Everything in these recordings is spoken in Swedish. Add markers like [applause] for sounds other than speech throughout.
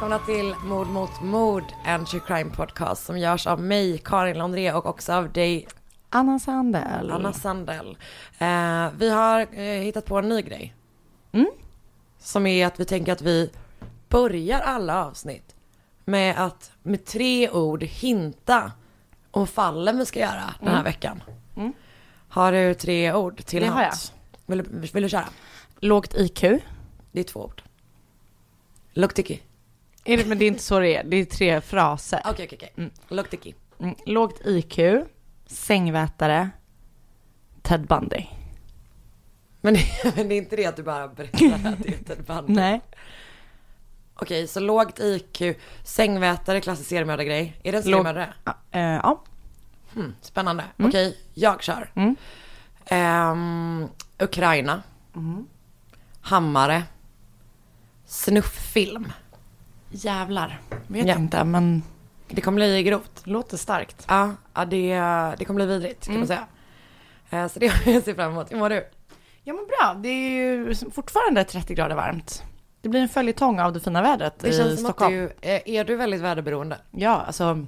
välkomna till Mord mot mord, en true crime podcast som görs av mig, Karin Londré och också av dig, Anna Sandell. Anna Sandell. Eh, vi har eh, hittat på en ny grej. Mm. Som är att vi tänker att vi börjar alla avsnitt med att med tre ord hinta om fallen vi ska göra den här Mm. veckan. Mm. Har du tre ord till Det hands? Vill, du- vill du köra? Lågt IQ. Det är två ord. Är det, men det är inte så det är. Det är tre fraser. Okej, okej, okej. Mm. Luktiki. Mm. Lågt IQ, sängvätare, Ted Bundy. Men, [laughs] men det är inte det att du bara berättar att det är Ted Bundy. [laughs] Nej. Okej, så lågt IQ, sängvätare, klassisk seriemördargrej. Är det en seriemördare? Ja, eh, ja. Hmm, spännande. Mm. Okej, jag kör. Mm. Ehm, Ukraina, Mm. hammare, snufffilm. Jävlar. Vet Ja. inte, men Det kommer bli grovt. låter starkt. Ja, ja det, det kommer bli vidrigt kan Mm. man säga. Eh, så det har jag ser fram emot. Hur mår du? Ja men bra, det är ju fortfarande 30 grader varmt. Det blir en följetong av det fina vädret Det i känns som Stockholm. att du, är du väldigt väderberoende? Ja, alltså.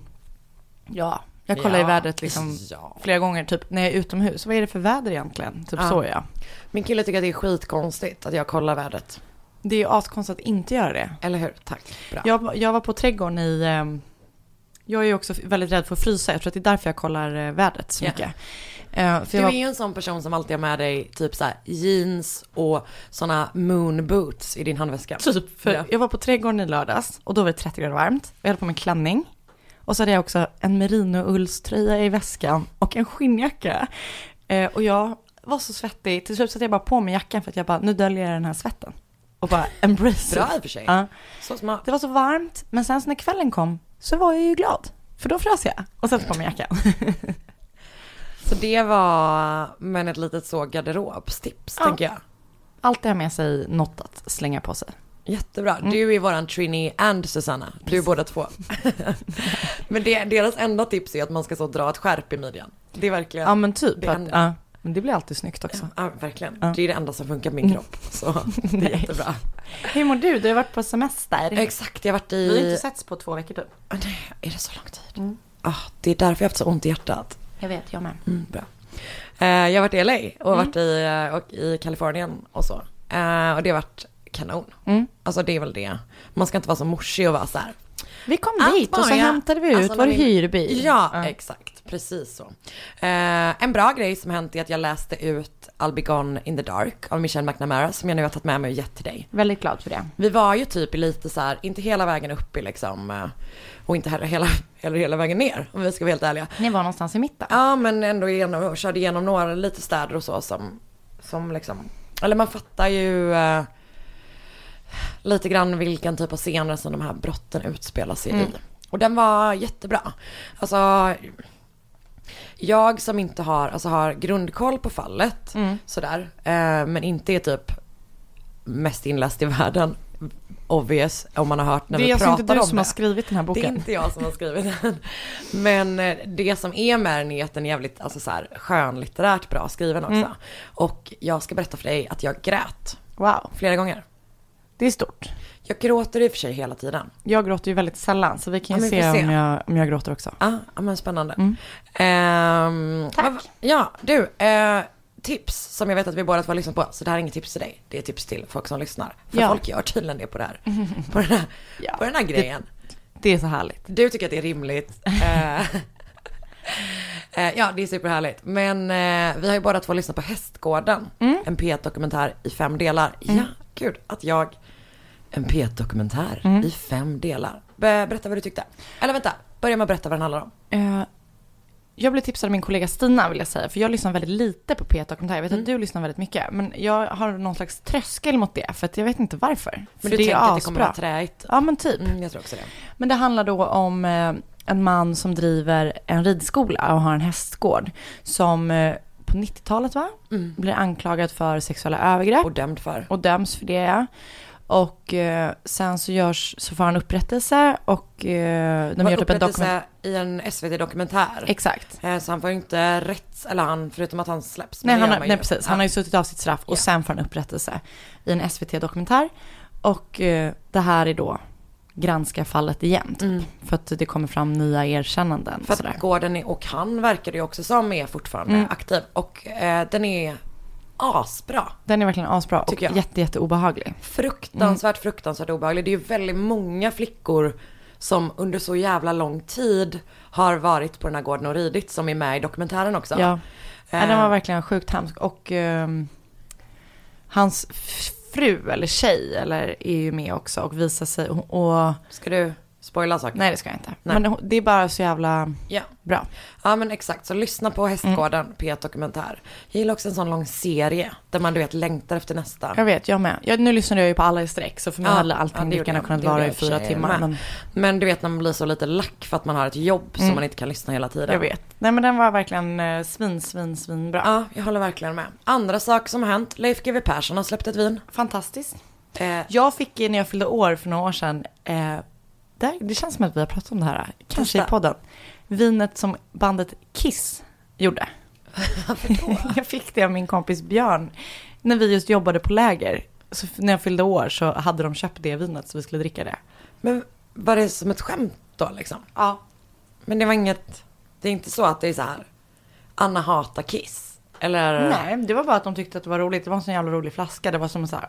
Ja, jag kollar Ja. i vädret liksom Ja. flera gånger, typ när jag är utomhus. Vad är det för väder egentligen? Typ Ja. så är jag. Min kille tycker att det är skitkonstigt att jag kollar vädret. Det är ju askonstigt att inte göra det. Eller hur? Tack. Bra. Jag, jag var på trädgården i... ehm, jag är ju också väldigt rädd för att frysa. Jag tror att det är därför jag kollar eh, vädret så mycket. Eh, för Du jag är var, ju en sån person som alltid har med dig typ så här jeans och såna moon boots i din handväska. typ, för Ja. jag var på trädgården i lördags och då var det 30 grader varmt. Jag hade på mig klänning. Och så hade jag också en merino-ullströja i väskan och en skinnjacka. Eh, och jag var så svettig. Till slut satte jag bara på mig jackan för att jag bara, nu döljer jag den här svetten. Och bara embrace Bra i och för sig. Ja. Så smart. Det var så varmt, men sen så när kvällen kom så var jag ju glad. För då frös jag och satte på mig jackan. Så det var, men ett litet så garderobstips Ja. tänker jag. Alltid ha med sig något att slänga på sig. Jättebra. Mm. Du är våran Trini and Susanna. Du är båda två. [laughs] men det, deras enda tips är att man ska så dra ett skärp i midjan. Det är verkligen, Ja men typ. Det Att. Men det blir alltid snyggt också. ja, verkligen. Ja. Det är det enda som funkar på min Mm. kropp. Så det är [laughs] jättebra. Hur mår du? Du har varit på semester. Exakt, jag har varit Vi har i... inte setts på två veckor typ. Nej, är det så lång tid? Mm. Ah, det är därför jag har haft så ont i hjärtat. Jag vet, jag med. Mm, bra. Eh, jag har varit i LA och Mm. varit i, eh, och i Kalifornien och så. Eh, och det har varit kanon. Mm. Alltså det är väl det. Man ska inte vara så morsig och vara så här. Vi kom Allt dit och så hämtade vi ut Alltså, vår hyrbil. Ja, exakt. Precis så. Eh, en bra grej som hänt är att jag läste ut I'll be gone in the dark av Michelle McNamara som jag nu har tagit med mig och gett till dig. Väldigt glad för det. Vi var ju typ lite så här, inte hela vägen upp i liksom, eh, och inte heller hela, [laughs] heller hela vägen ner om vi ska vara helt ärliga. Ni var någonstans i mitten. Ja men ändå igenom, och körde igenom några lite städer och så som, som liksom, eller man fattar ju eh, lite grann vilken typ av scener som de här brotten utspelar sig Mm. i. Och den var jättebra. Alltså, jag som inte har, alltså har grundkoll på fallet, Mm. sådär, eh, men inte är typ mest inläst i världen, obvious, om man har hört när det är vi alltså pratar inte du om som det. har skrivit den här Det är boken. inte jag som har skrivit den. Men eh, det som är med den är att den är jävligt alltså så här, skönlitterärt bra skriven också. Mm. Och jag ska berätta för dig att jag grät Wow, flera gånger. Det är stort. Jag gråter i och för sig hela tiden. Jag gråter ju väldigt sällan så vi kan Ja, ju vi se, se. Om, jag, om jag gråter också. Ja, ah, men spännande. Mm. Ehm, Tack. vad- ja, du. Eh, tips som jag vet att vi båda två har lyssnat på. Så det här är inget tips till dig. Det är tips till folk som lyssnar. För Ja. folk gör tydligen det på det här. På den här, [laughs] Ja, på den här grejen. Det är så härligt. Du tycker att det är rimligt. [laughs] Eh, eh, ja, det är superhärligt. Men eh, vi har ju båda två lyssnat på Hästgården. Mm. En P1-dokumentär i fem delar. Ja, gud att jag... En P1-dokumentär Mm. i fem delar. Be- berätta vad du tyckte. Eller vänta, börja med att berätta vad den handlar om. Eh, jag blev tipsad av min kollega Stina vill jag säga, för jag lyssnar väldigt lite på P1 Dokumentär. Jag vet Mm. att du lyssnar väldigt mycket, men jag har någon slags tröskel mot det, för att jag vet inte varför. Men du tänker att det kommer asbra. vara träigt? Ja men typ. Mm, jag tror också det. Men det handlar då om eh, en man som driver en ridskola och har en hästgård. Som eh, på 90-talet va? Mm. Blir anklagad för sexuella övergrepp. Och dömd för. och döms för det. ja. Och eh, sen så görs, så får han upprättelse och eh, de gör typ en dokument. upprättelse i en SVT-dokumentär. Exakt. Eh, Så han får ju inte rätt, eller han, förutom att han släpps. Nej, han, har- nej precis, han har ju suttit av sitt straff och sen får han upprättelse i en SVT-dokumentär. Och eh, det här är då granska fallet igen. Typ. För att det kommer fram nya erkännanden. Mm. För sådär. att gården är, och han verkar det ju också som är fortfarande aktiv. Och eh, den är asbra. Den är verkligen asbra och jag. jätte, jätte obehaglig. Fruktansvärt, fruktansvärt obehaglig. Det är ju väldigt många flickor som under så jävla lång tid har varit på den här gården och ridit som är med i dokumentären också. Ja. Ja, den Eh, var verkligen sjukt hemsk. Och ehm, hans fru eller tjej eller är ju med också och visar sig. Och, Ska du spoila saker? nej det ska jag inte. Nej. Men det är bara så jävla Ja. bra. Ja men exakt, så lyssna på Hästgården, Mm. P1 Dokumentär. Jag gillar också en sån lång serie där man du vet längtar efter nästa. Jag vet, jag med. Jag, nu lyssnade jag ju på alla i sträck så för mig Ja, hade allting lika gärna kunnat vara i fyra timmar. Men Men du vet när man blir så lite lack för att man har ett jobb som man inte kan lyssna hela tiden. Mm. jag vet. Nej men den var verkligen eh, svin, svin, svin bra. Ja, jag håller verkligen med. Andra saker som har hänt. Leif GW Persson har släppt ett vin. Fantastiskt. Eh, Jag fick när jag fyllde år för några år sedan, eh, det, det känns som att vi har pratat om det här, kanske Testa. i podden. Vinet som bandet Kiss gjorde. [laughs] [laughs] jag fick det av min kompis Björn. När vi just jobbade på läger. Så när jag fyllde år så hade de köpt det vinet så vi skulle dricka det. men var det som ett skämt då liksom? Ja. Men det var inget, det är inte så att det är så här, Anna hatar Kiss. Eller? Nej, det var bara att de tyckte att det var roligt. Det var en sån jävla rolig flaska. Det var som så här.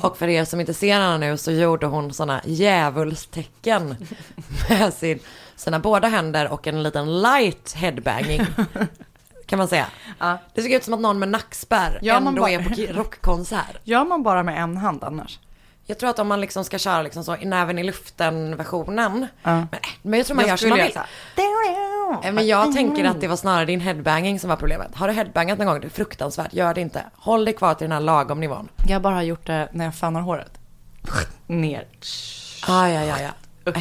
[laughs] Och för er som inte ser henne nu så gjorde hon sådana djävulstecken med sin, sina båda händer och en liten light headbanging. Kan man säga. Ja. Det såg ut som att någon med nackspärr ändå bara- är på rockkonsert. [laughs] Gör man bara med en hand annars? Jag tror att om man liksom ska köra liksom så i näven i luften versionen. Ja. Men, men jag tror man gör som man vill. Eh, Men jag tänker att det var snarare din headbanging som var problemet. Har du headbangat någon gång? Det är fruktansvärt. Gör det inte. Håll dig kvar till den här lagom nivån. Jag bara har gjort det när jag fönar håret. Ner. Ah, ja, ja, ja. [laughs]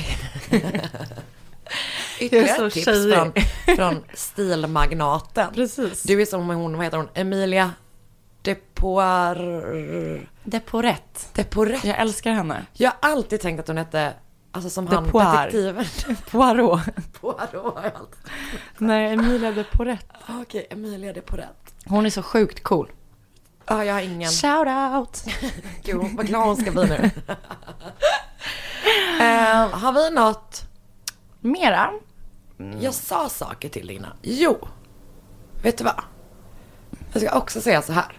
Jag Ytterligare tips från, från stilmagnaten. Precis. Du är som hon, vad heter hon, Emilia Depoir... Deporett. Deporet. Jag älskar henne. Jag har alltid tänkt att hon hette, alltså som han Depoir. detektiven. [laughs] Poirot. Poirot har jag alltid. Nej, Emilia Deporett. Ah, Okej, Emilia Deporet. Hon är så sjukt cool. Ja, jag har ingen. Shout out. [laughs] Gud, vad glad hon ska bli nu. [laughs] Eh, har vi något? Mera? Jag sa saker till dig innan. Jo, vet du vad? Jag ska också säga så här.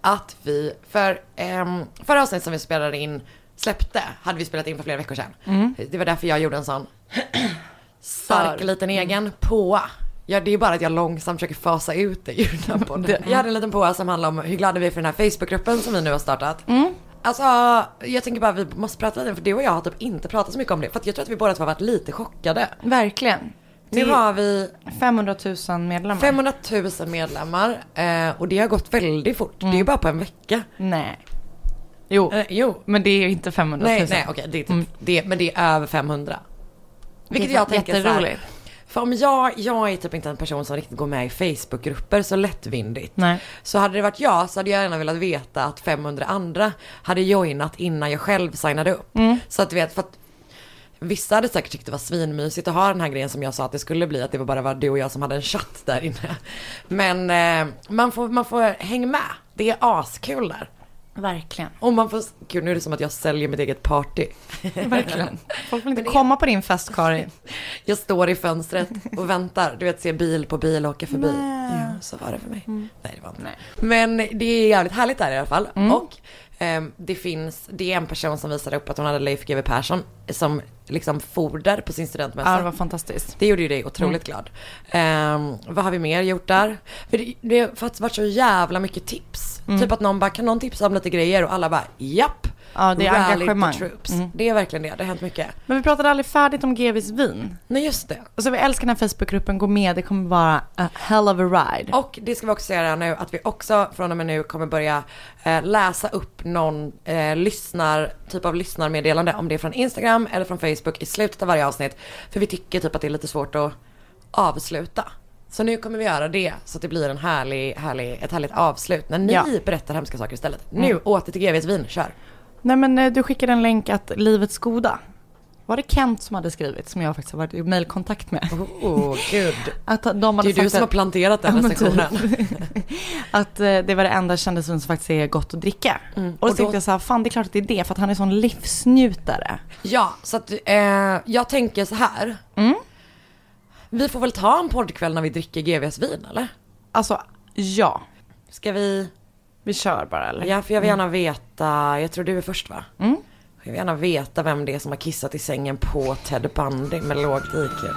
Att vi, för um, förra avsnittet som vi spelade in, släppte, hade vi spelat in för flera veckor sedan. Det var därför jag gjorde en sån [clears throat] stark liten egen påa. Ja, det är bara att jag långsamt försöker fasa ut det ur den här podden. Jag hade en liten påa som handlar om hur glada vi är för den här Facebookgruppen som vi nu har startat. Alltså, jag tänker bara vi måste prata lite, för du och jag har typ inte pratat så mycket om det. För att jag tror att vi båda två har varit lite chockade. Verkligen. Nu har vi 500 000 medlemmar. 500 000 medlemmar eh, och det har gått väldigt fort. Det är ju bara på en vecka. Nej. Jo, Eh, jo. men det är inte 500 000. Nej, nej, okej, det är typ, det, men det är över 500. Vilket jag tänker jätteroligt. För om jag, jag är typ inte en person som riktigt går med i Facebookgrupper så lättvindigt. Nej. Så hade det varit jag så hade jag gärna velat veta att 500 andra hade joinat innan jag själv signade upp. Mm. Så att du vet, för att vissa hade säkert tyckt det var svinmysigt att ha den här grejen som jag sa att det skulle bli, att det var bara var du och jag som hade en chatt där inne. Men eh, man, får, man får hänga med, det är askul där. Verkligen. Och man får, gud nu är det som att jag säljer mitt eget party. [laughs] Verkligen. Folk vill inte [laughs] Men komma på din fest, Kari. [laughs] Jag står i fönstret och väntar, du vet ser bil på bil åka förbi. Ja, så var det för mig. Nej det var inte. Nej. Men det är jävligt härligt där i alla fall. Och ehm, det finns, det är en person som visade upp att hon hade Leif GW Persson som liksom foder på sin studentmässa. Ja, det var fantastiskt. Det gjorde ju dig otroligt glad. Ehm, vad har vi mer gjort där? För det, det har varit så jävla mycket tips. Typ att någon bara, kan någon tipsa om lite grejer? Och alla bara, japp! Ja, det är Rally the engagemang. Troops. Mm. Det är verkligen det, det har hänt mycket. Men vi pratade aldrig färdigt om GVs vin. Nej just det. Och så vi älskar den här Facebookgruppen, gå med, det kommer vara a hell of a ride. Och det ska vi också säga nu att vi också från och med nu kommer börja eh, läsa upp någon eh, lyssnar, typ av lyssnarmeddelande om det är från Instagram eller från Facebook i slutet av varje avsnitt. För vi tycker typ att det är lite svårt att avsluta. Så nu kommer vi göra det så att det blir en härlig, härlig, ett härligt avslut när ni Ja. berättar hemska saker istället. Nu åter till GVs vin, kör. Nej men eh, du skickade en länk att Livets Goda var det Kent som hade skrivit, som jag faktiskt har varit i mejlkontakt med. Oh, gud. Att de hade Det är du sagt som har att, planterat den Ja, men recensionen. [laughs] att eh, det var det enda kändisvin som faktiskt är gott att dricka. Mm. Och då Och då- tänkte jag så här, fan det är klart att det är det, för att han är sån livsnjutare. Ja, så att eh, jag tänker så här. Mm. Vi får väl ta en poddkväll när vi dricker GVs vin eller? Alltså, ja. Ska vi? Vi kör bara eller? Ja, för jag vill gärna veta, jag tror du är först va? Mm. Jag vill gärna veta vem det är som har kissat i sängen på Ted Bundy med lågt IQ.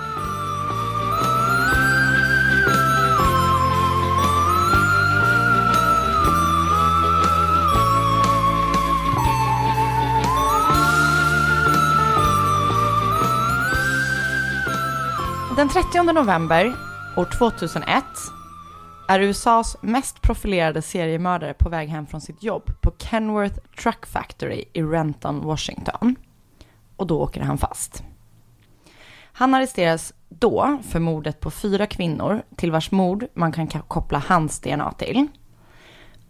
Den 30 november år 2001 är USAs mest profilerade seriemördare på väg hem från sitt jobb på Kenworth Truck Factory i Renton, Washington. Och då åker han fast. Han arresteras då för mordet på fyra kvinnor till vars mord man kan ka- koppla hans DNA till.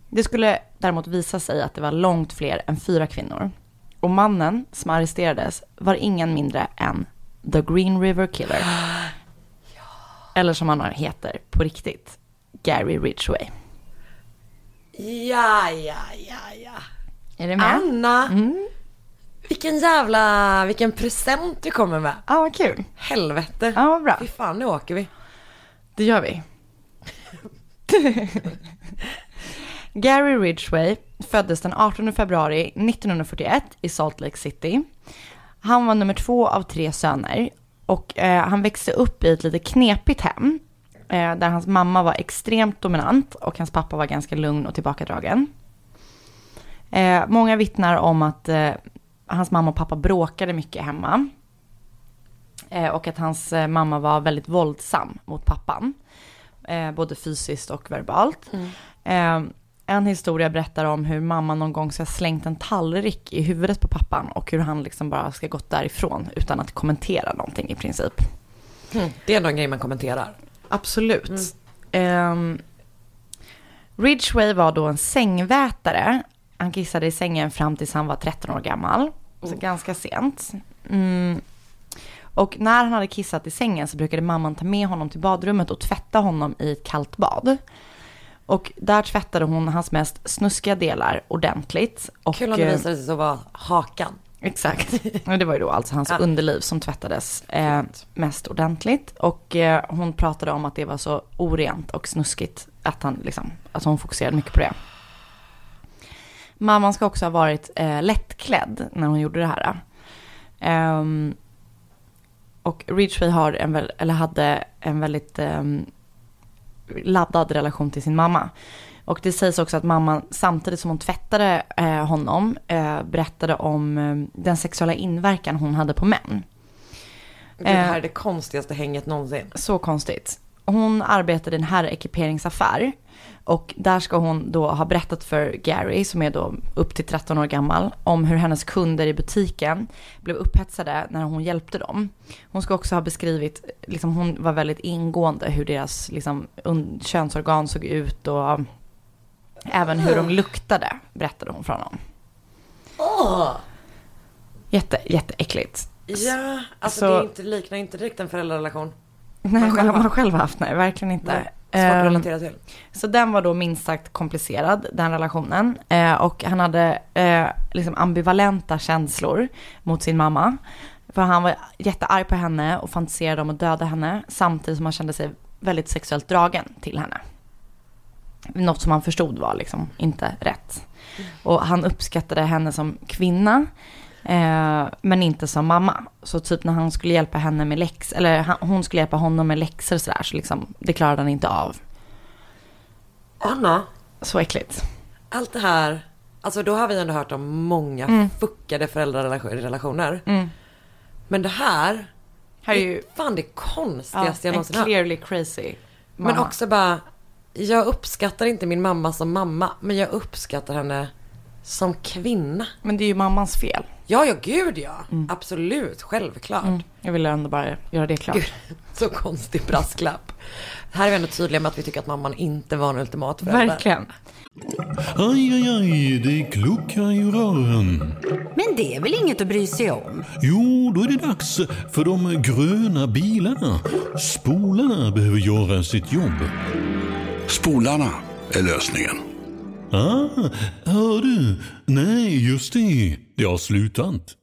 Det skulle däremot visa sig att det var långt fler än fyra kvinnor. Och mannen som arresterades var ingen mindre än The Green River Killer. [gasps] Eller som han heter på riktigt, Gary Ridgway. Ja, ja, ja, ja. Är det med? Anna, Mm. vilken jävla, vilken present du kommer med. Ja, vad kul. Helvete. Ja, vad bra. Fy fan, nu åker vi. Det gör vi. [laughs] Gary Ridgway föddes den 18 februari 1941 i Salt Lake City. Han var nummer två av tre söner och eh, han växte upp i ett lite knepigt hem där hans mamma var extremt dominant och hans pappa var ganska lugn och tillbakadragen. Eh, många vittnar om att eh, hans mamma och pappa bråkade mycket hemma. Eh, och att hans eh, mamma var väldigt våldsam mot pappan. Eh, både fysiskt och verbalt. Eh, en historia berättar om hur mamma någon gång ska ha slängt en tallrik i huvudet på pappan och hur han liksom bara ska gått därifrån utan att kommentera någonting i princip. Mm, det är ändå en grej man kommenterar. Absolut. Ehm, Ridgway var då en sängvätare. Han kissade i sängen fram tills han var 13 år gammal. Så ganska sent. Mm. Och när han hade kissat i sängen så brukade mamman ta med honom till badrummet och tvätta honom i ett kallt bad. Och där tvättade hon hans mest snuskiga delar ordentligt. Och, Kul om det eh, visade sig så vara hakan. Exakt. [laughs] Och det var ju då alltså hans Ja. underliv som tvättades eh, mest ordentligt. Och eh, hon pratade om att det var så orent och snuskigt att han liksom, alltså hon fokuserade mycket på det. Mamman ska också ha varit eh, lättklädd när hon gjorde det här. Ehm, och Ridgway har en, eller hade en väldigt ehm, laddad relation till sin mamma. Och det sägs också att mamman samtidigt som hon tvättade eh, honom eh, berättade om eh, den sexuella inverkan hon hade på män. Det här Eh. är det konstigaste hänget någonsin. Så konstigt. Hon arbetade i en herrekiperingaffär. Och där ska hon då ha berättat för Gary, som är då upp till 13 år gammal, om hur hennes kunder i butiken blev upphetsade när hon hjälpte dem. Hon ska också ha beskrivit, liksom hon var väldigt ingående hur deras liksom, könsorgan såg ut och även hur de luktade, berättade hon för honom. Åh! Jätte, jätteäckligt. Ja, alltså Så- det är inte, liknar inte direkt en föräldrarelation. Nej, Man själv man själv haft, nej, verkligen inte. Nej, Svårt att Ehm, relatera till. Så den var då minst sagt komplicerad, den relationen. Eh, och han hade eh, liksom ambivalenta känslor mot sin mamma. För han var jättearg på henne och fantiserade om att döda henne. Samtidigt som han kände sig väldigt sexuellt dragen till henne. Något som han förstod var liksom inte rätt. Och han uppskattade henne som kvinna. Eh, men inte som mamma. Så typ när han skulle hjälpa henne med läx eller han, hon skulle hjälpa honom med läxor och sådär, så liksom, det klarade han inte av. Anna, Så äckligt. allt det här, alltså då har vi ändå hört om många Mm. fuckade föräldrarelationer. Mm. Men det här, Här är ju fan det ja, konstigaste jag en någonsin hört. clearly crazy Men mamma. också bara, jag uppskattar inte min mamma som mamma, men jag uppskattar henne som kvinna. Men det är ju mammans fel. Ja, ja, gud ja. Absolut, självklart. Mm. Jag ville ändå bara göra det klart. Gud, [laughs] så konstig brasklapp. Här är vi ändå tydliga med att vi tycker att mamman inte var en ultimat förälder. Verkligen. Aj, aj, aj, det kluckar i rören. Men det är väl inget att bry sig om? Jo, då är det dags för de gröna bilarna. Spolarna behöver göra sitt jobb. Spolarna är lösningen. Ah, hör du? Nej, just det. Det har slutat.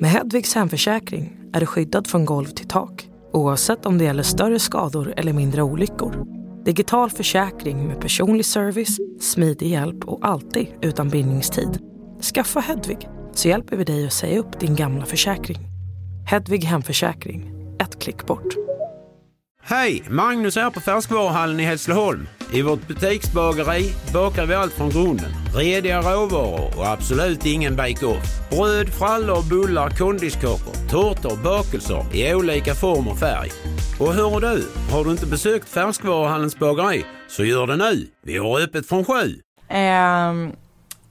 Med Hedvigs hemförsäkring är du skyddad från golv till tak oavsett om det gäller större skador eller mindre olyckor. Digital försäkring med personlig service, smidig hjälp och alltid utan bindningstid. Skaffa Hedvig så hjälper vi dig att säga upp din gamla försäkring. Hedvig hemförsäkring, ett klick bort. Hej! Magnus här på Färskvaruhallen i Hässleholm. I vårt butiksbageri bakar vi allt från grunden. Rediga råvaror och absolut ingen bake-off. Bröd, frallor, bullar, kondiskakor, tårtor, bakelser i olika form och färg. Och hör du, har du inte besökt Färskvaruhallens bageri så gör det nu. Vi har öppet från sju. Um,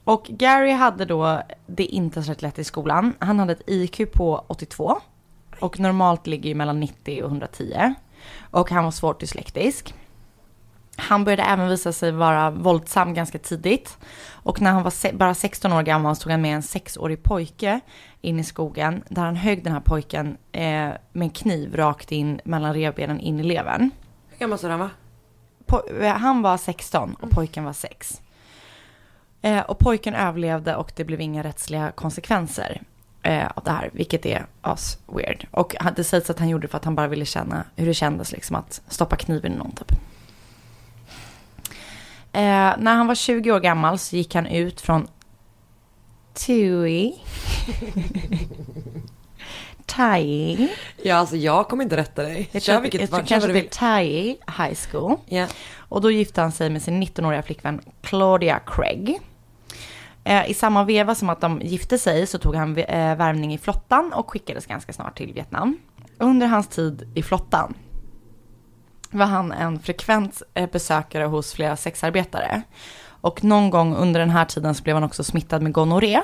och Gary hade då det inte så lätt i skolan. Han hade ett IQ på 82 och normalt ligger ju mellan 90 och 110. Och han var svårt dyslektisk. Han började även visa sig vara våldsam ganska tidigt. Och när han var bara 16 år gammal så tog han med en sexårig pojke in i skogen. Där han högg den här pojken eh, med en kniv rakt in mellan revbenen in i levern. Hur gammal sa han var? Po- eh, han var 16 och pojken var 6. Eh, och pojken överlevde och det blev inga rättsliga konsekvenser eh, av det här, vilket är as weird. Och det sägs att han gjorde det för att han bara ville känna hur det kändes liksom att stoppa kniven i någon typ. Eh, när han var 20 år gammal så gick han ut från TUI. [laughs] Tai. Ja, alltså jag kommer inte rätta dig. Jag Kör tror, vilket jag tror kör kanske det är. Tai High School. Ja. Och då gifte han sig med sin 19-åriga flickvän Claudia Craig. Eh, I samma veva som att de gifte sig så tog han eh, värvning i flottan och skickades ganska snart till Vietnam. Under hans tid i flottan var han en frekvent eh, besökare hos flera sexarbetare. Och någon gång under den här tiden så blev han också smittad med gonorré.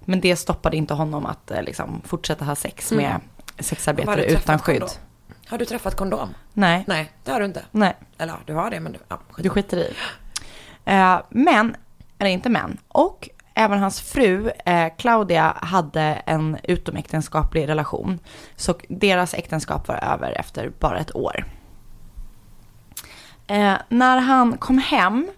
Men det stoppade inte honom att liksom, fortsätta ha sex med Har sexarbetare utan skydd. kondom? Har du träffat kondom? Nej, Nej, det har du inte. nej. Eller du har det men du, ja, skit. Du skiter i. Eh, men, eller inte men, och även hans fru eh, Claudia hade en utomäktenskaplig relation. Så deras äktenskap var över efter bara ett år. Eh, när han kom hem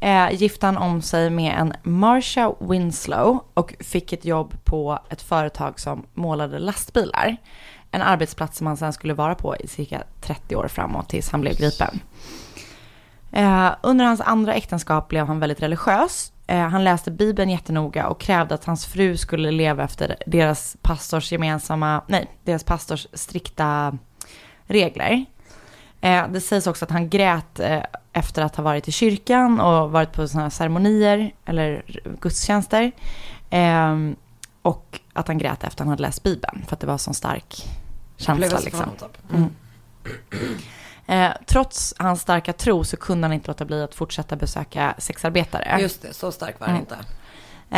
eh, gifte han om sig med en Marsha Winslow och fick ett jobb på ett företag som målade lastbilar. En arbetsplats som han sen skulle vara på i cirka 30 år framåt tills han blev gripen. Eh, under hans andra äktenskap blev han väldigt religiös. Eh, han läste Bibeln jättenoga och krävde att hans fru skulle leva efter deras pastors gemensamma, nej, deras pastors strikta regler. Eh, det sägs också att han grät efter att ha varit i kyrkan och varit på sådana här ceremonier eller gudstjänster. Eh, och att han grät efter att han hade läst Bibeln för att det var så stark känsla. Liksom. typ. Mm. Eh, trots hans starka tro så kunde han inte låta bli att fortsätta besöka sexarbetare. Just det, så stark var han Mm. inte.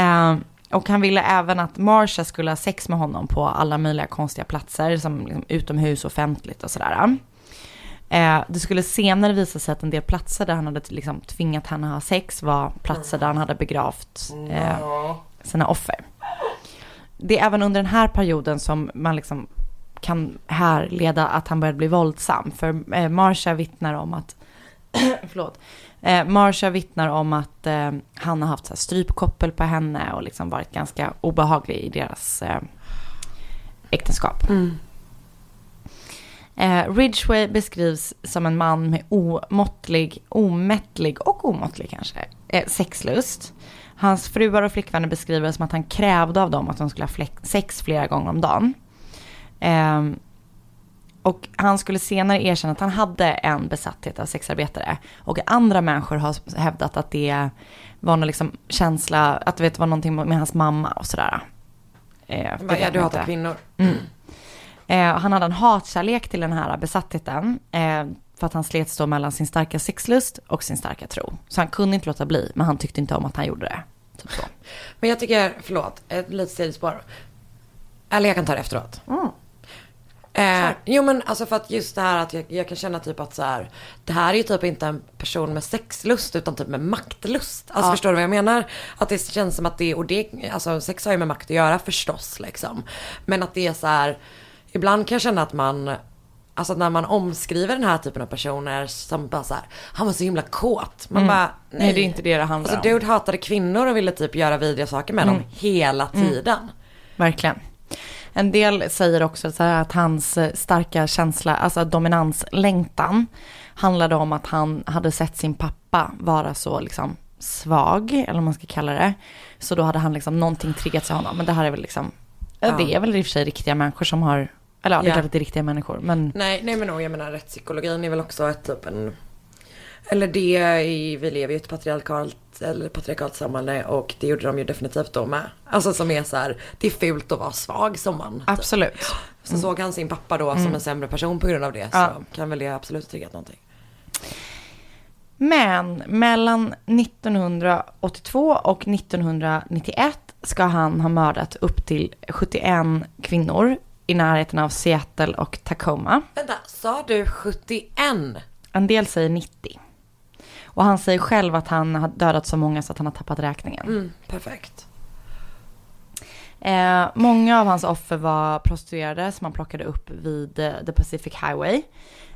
Eh, och han ville även att Marsha skulle ha sex med honom på alla möjliga konstiga platser, som liksom utomhus, offentligt och sådär. Eh, det skulle senare visa sig att en del platser där han hade liksom tvingat henne att ha sex var platser där han hade begravt eh, sina offer. Det är även under den här perioden som man liksom kan härleda att han började bli våldsam. För eh, Marsha vittnar om att, [clears throat] förlåt, eh, Marsha vittnar om att eh, han har haft så här, strypkoppel på henne och liksom varit ganska obehaglig i deras eh, äktenskap. Eh, Ridgway beskrivs som en man med omåttlig, omättlig och omåttlig kanske, eh, sexlust. Hans fruar och flickvänner beskriver det som att han krävde av dem att de skulle ha sex flera gånger om dagen. Ehm, och han skulle senare erkänna att han hade en besatthet av sexarbetare. Och andra människor har hävdat att det var någon liksom känsla, att det var någonting med hans mamma och sådär. Eh, bara, ja, du hatar kvinnor. Eh, han hade en hatkärlek till den här besattheten. Eh, för att han slets då mellan sin starka sexlust och sin starka tro. Så han kunde inte låta bli, men han tyckte inte om att han gjorde det. Typ. Men jag tycker, förlåt, ett litet sidospår. Eller jag kan ta det efteråt. Eh, jo men alltså för att just det här att jag, jag kan känna typ att så här, det här är ju typ inte en person med sexlust utan typ med maktlust. Alltså förstår du vad jag menar? Att det känns som att det, och det, alltså sex har ju med makt att göra förstås liksom. Men att det är så här, ibland kan jag känna att man, alltså när man omskriver den här typen av personer som bara så här, han var så himla kåt. Man bara, nej. Nej, det är inte det det handlar Alltså om. dude hatade kvinnor och ville typ göra vidriga saker med dem hela tiden. Verkligen. En del säger också att hans eh, starka känsla, alltså dominanslängtan, handlade om att han hade sett sin pappa vara så liksom svag, eller vad man ska kalla det. Så då hade han liksom någonting triggat i honom. Men det här är väl liksom, ja. det är väl i och för sig riktiga människor som har, eller ja, det är klart att det är riktiga människor. Men Nej, nej men nog, jag menar rättspsykologin är väl också ett typ en eller det vi lever ju i ett patriarkalt, eller patriarkalt samhälle och det gjorde de ju definitivt då med. Alltså som är så här, det är fult att vara svag som man. typ. absolut. Så såg han sin pappa då som en sämre person på grund av det Ja. så kan väl det absolut triggat någonting. Men mellan 1982 och 1991 ska han ha mördat upp till 71 kvinnor i närheten av Seattle och Tacoma. Vänta, sa du 71? En del säger 90. Och han säger själv att han har dödat så många så att han har tappat räkningen. Mm, perfekt. Eh, många av hans offer var prostituerade som han plockade upp vid eh, The Pacific Highway.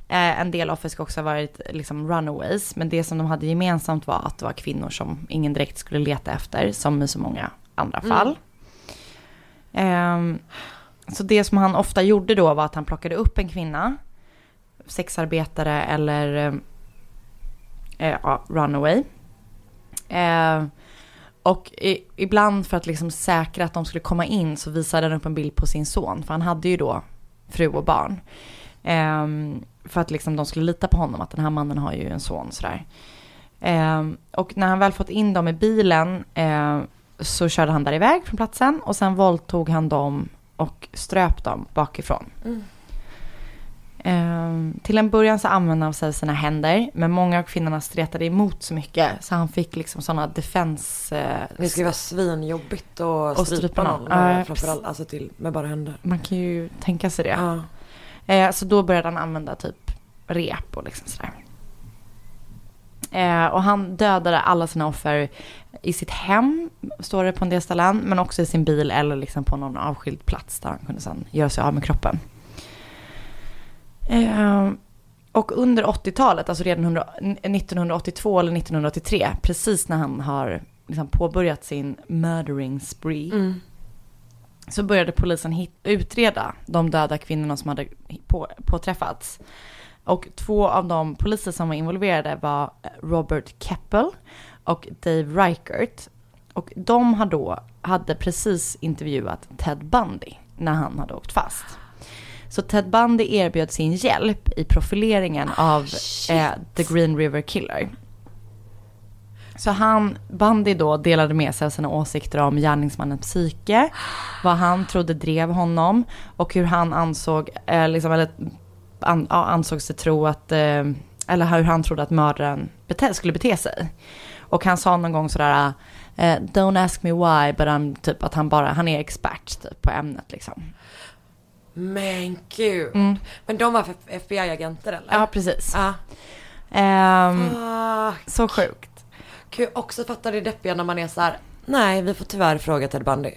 Eh, en del offer ska också ha varit liksom runaways, men det som de hade gemensamt var att det var kvinnor som ingen direkt skulle leta efter, som i så många andra fall. Ehm, så det som han ofta gjorde då var att han plockade upp en kvinna, sexarbetare eller eh, ja, runaway. Eh, och i, ibland för att liksom säkra att de skulle komma in så visade han upp en bild på sin son. För han hade ju då fru och barn. Ehm, för att liksom de skulle lita på honom, att den här mannen har ju en son sådär. Ehm, och när han väl fått in dem i bilen eh, så körde han där iväg från platsen och sen våldtog han dem och ströp dem bakifrån. Mm till en början så använde han sig av sina händer, men många av kvinnorna stretade emot så mycket så han fick liksom sådana defense... eh, Det ju vara svinjobbigt att Och strypa någon. Ja, framförallt alltså till, med bara händer. Man kan ju tänka sig det. Ja. Eh, så då började han använda typ rep och liksom sådär. Eh, och han dödade alla sina offer i sitt hem, står det på en del ställen, men också i sin bil eller liksom på någon avskild plats där han kunde sedan göra sig av med kroppen. Eh, och under 80-talet, alltså redan 100, 1982 eller 1983, precis när han har liksom påbörjat sin murdering spree, så började polisen hit, utreda de döda kvinnorna som hade på, påträffats. Och två av de poliser som var involverade var Robert Keppel och Dave Reichert. Och de hade då hade precis intervjuat Ted Bundy när han hade åkt fast. Så Ted Bundy erbjöd sin hjälp i profileringen av eh, The Green River Killer. Så han, Bundy då delade med sig av sina åsikter om gärningsmannens psyke, vad han trodde drev honom och hur han ansåg, eh, liksom, eller an, ja, ansåg sig tro att, eh, eller hur han trodde att mördaren bete, skulle bete sig. Och han sa någon gång sådär, eh, don't ask me why, but I'm, typ att han bara, han är expert typ, på ämnet liksom. Men gud. Men de var FBI-agenter eller? Mm. Ja, precis. Ja. Ehm, så sjukt. Kan jag också fatta det deppiga när man är så här. Nej, vi får tyvärr fråga Ted Bundy.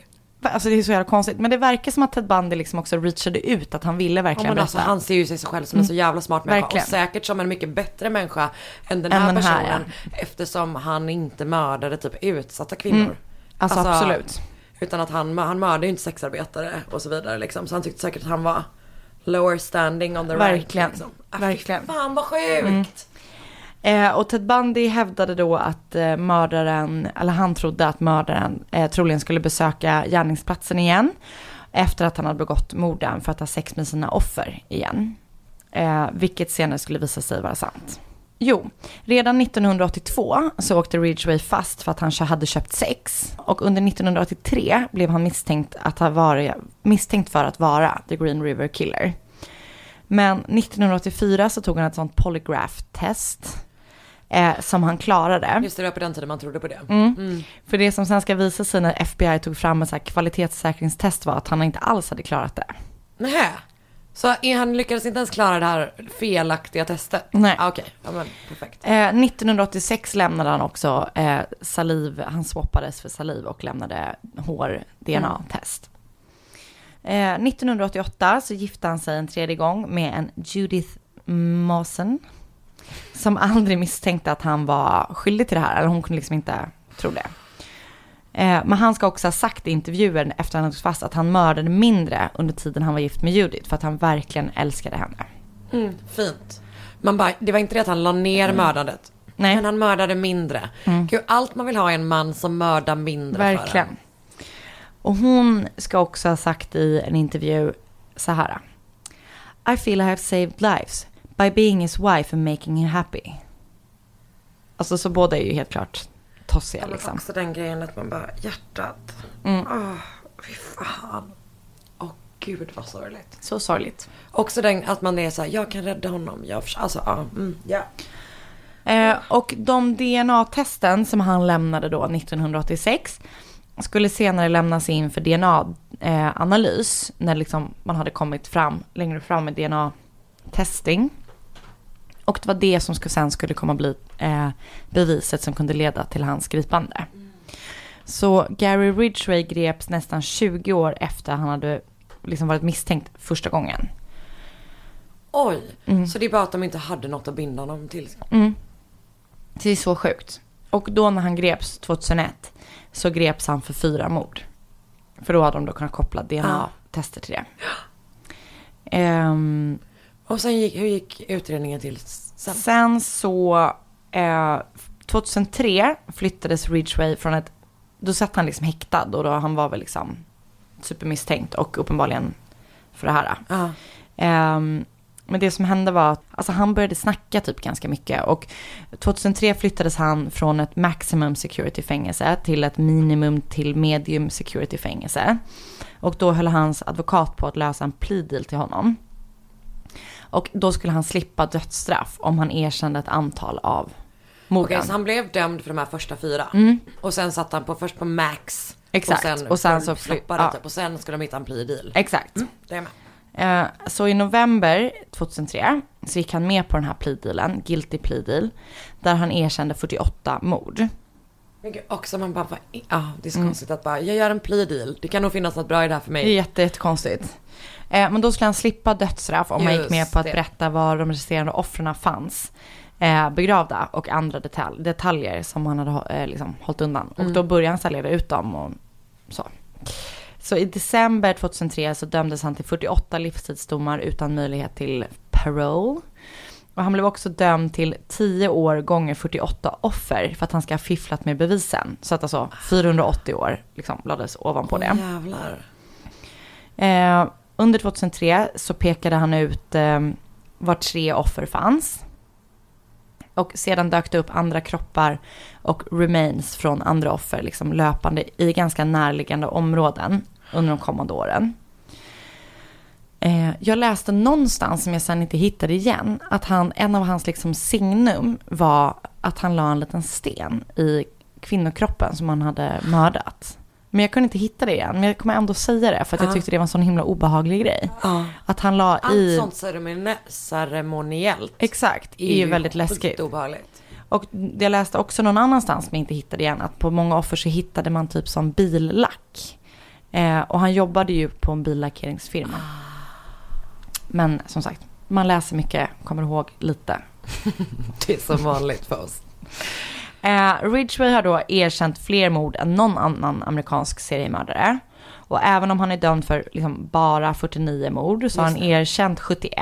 Alltså det är så jävla konstigt. Men det verkar som att Ted Bundy liksom också reachade ut, att han ville Ja, verkligen men alltså, berätta. han ser ju sig själv som en så jävla smart människa. Verkligen. Och säkert som en mycket bättre människa än den Än här den här, personen. Eftersom han inte mördade typ utsatta kvinnor. Alltså, absolut. Utan att han, han mördade ju inte sexarbetare och så vidare liksom. Så han tyckte säkert att han var lower standing on the Verkligen. rank. Liksom. Ah, Verkligen. Fan vad sjukt. Eh, och Ted Bundy hävdade då att eh, mördaren, eller han trodde att mördaren eh, troligen skulle besöka gärningsplatsen igen. Efter att han hade begått morden för att ha sex med sina offer igen. Eh, vilket senare skulle visa sig vara sant. Jo, redan 1982 så åkte Ridgway fast för att han hade köpt sex. Och under 1983 blev han misstänkt, att ha varit, misstänkt för att vara The Green River Killer. Men 1984 så tog han ett sånt polygraph-test eh, som han klarade. Just det, det var på den tiden man trodde på det. Mm. För det som sen ska visa sig när FBI tog fram ett så här kvalitetssäkringstest var att han inte alls hade klarat det. Nähä. Så han lyckades inte ens klara det här felaktiga testet? Nej. Ah, Okej, ja men perfekt. Eh, 1986 lämnade han också eh, saliv, han swappades för saliv och lämnade hår-DNA-test. Eh, 1988 så gifte han sig en tredje gång med en Judith Mawson. Som aldrig misstänkte att han var skyldig till det här, eller hon kunde liksom inte tro det. Eh, men han ska också ha sagt i intervjuer efter han togs fast att han mördade mindre under tiden han var gift med Judith för att han verkligen älskade henne. Mm, fint. Man bara, det var inte det att han la ner mördandet. Nej. Men han mördade mindre. Gud, allt man vill ha är en man som mördar mindre för Verkligen. en. Och hon ska också ha sagt i en intervju så här. I feel I have saved lives by being his wife and making him happy. Alltså så båda är ju helt klart tossiga Ja, men liksom. också den grejen att man bara, hjärtat. Mm. Åh, fy fan. Åh gud vad sorgligt. Så sorgligt. Också den att man är så här, jag kan rädda honom. Jag, alltså, ja. Mm, ja. Eh, och de DNA-testen som han lämnade då 1986 skulle senare lämnas in för DNA-analys när liksom man hade kommit fram längre fram med DNA-testing. Och det var det som skulle, sen skulle komma bli eh, beviset som kunde leda till hans gripande. Så Gary Ridgway greps nästan 20 år efter han hade liksom varit misstänkt första gången. Oj, Mm. så det är bara att de inte hade något att binda honom till. Det är så sjukt. Och då när han greps 2001 så greps han för fyra mord. För då hade de då kunnat koppla DNA-tester till det. Ehm, Och sen gick, hur gick utredningen till sen? sen så, eh, 2003 flyttades Ridgway från ett, då satt han liksom häktad och då han var väl liksom supermisstänkt och uppenbarligen för det här. Ja. Ehm, men det som hände var att alltså han började snacka typ ganska mycket och 2003 flyttades han från ett maximum security fängelse till ett minimum till medium security fängelse. Och då höll hans advokat på att lösa en plea deal till honom. Och då skulle han slippa dödsstraff om han erkände ett antal av morden. Okej, så han blev dömd för de här första fyra. Och sen satt han på, först på max. Mm. Exakt, Och sen, och sen så flippade ja. typ. Och sen skulle de hitta en plea deal. Exakt. Det är med. Eh, Så i november 2003 så gick han med på den här plea dealen, guilty plea deal, där han erkände 48 mord. Men gud, också man bara, ja det är så Mm. konstigt att bara, jag gör en plea deal. Det kan nog finnas något bra i det här för Det är mig. jätte, jättekonstigt. Eh, Men då skulle han slippa dödsstraff om han gick med på att det. berätta var de resterande offren fanns eh, begravda och andra detalj, detaljer som han hade eh, liksom, hållit undan. Och Mm. då började han sälja ut dem och så. Så i december 2003 så dömdes han till 48 livstidsdomar utan möjlighet till parole. Och han blev också dömd till 10 år gånger 48 offer för att han ska ha fifflat med bevisen. Så att alltså 480 år liksom lades ovanpå det. Jävlar. Eh, under 2003 så pekade han ut eh, var tre offer fanns. Och sedan dök det upp andra kroppar och remains från andra offer liksom löpande i ganska närliggande områden under de kommande åren. Eh, jag läste någonstans som jag sen inte hittade igen att han, en av hans liksom signum var att han la en liten sten i kvinnokroppen som han hade mördat. Men jag kunde inte hitta det igen. Men jag kommer ändå säga det för att jag Ja. tyckte det var en sån himla obehaglig grej. Ja. Att han la Allt i... sånt ceremoni- ceremoniellt. Exakt, är ju väldigt läskigt. obehagligt. Och jag läste också någon annanstans men inte hittade igen att på många offer så hittade man typ som billack. Eh, och han jobbade ju på en billackeringsfirma. Men som sagt, man läser mycket, kommer ihåg lite. [laughs] Det är som vanligt för oss. Eh, Ridgway har då erkänt fler mord än någon annan amerikansk seriemördare. Och även om han är dömd för liksom bara 49 mord så har han erkänt 71.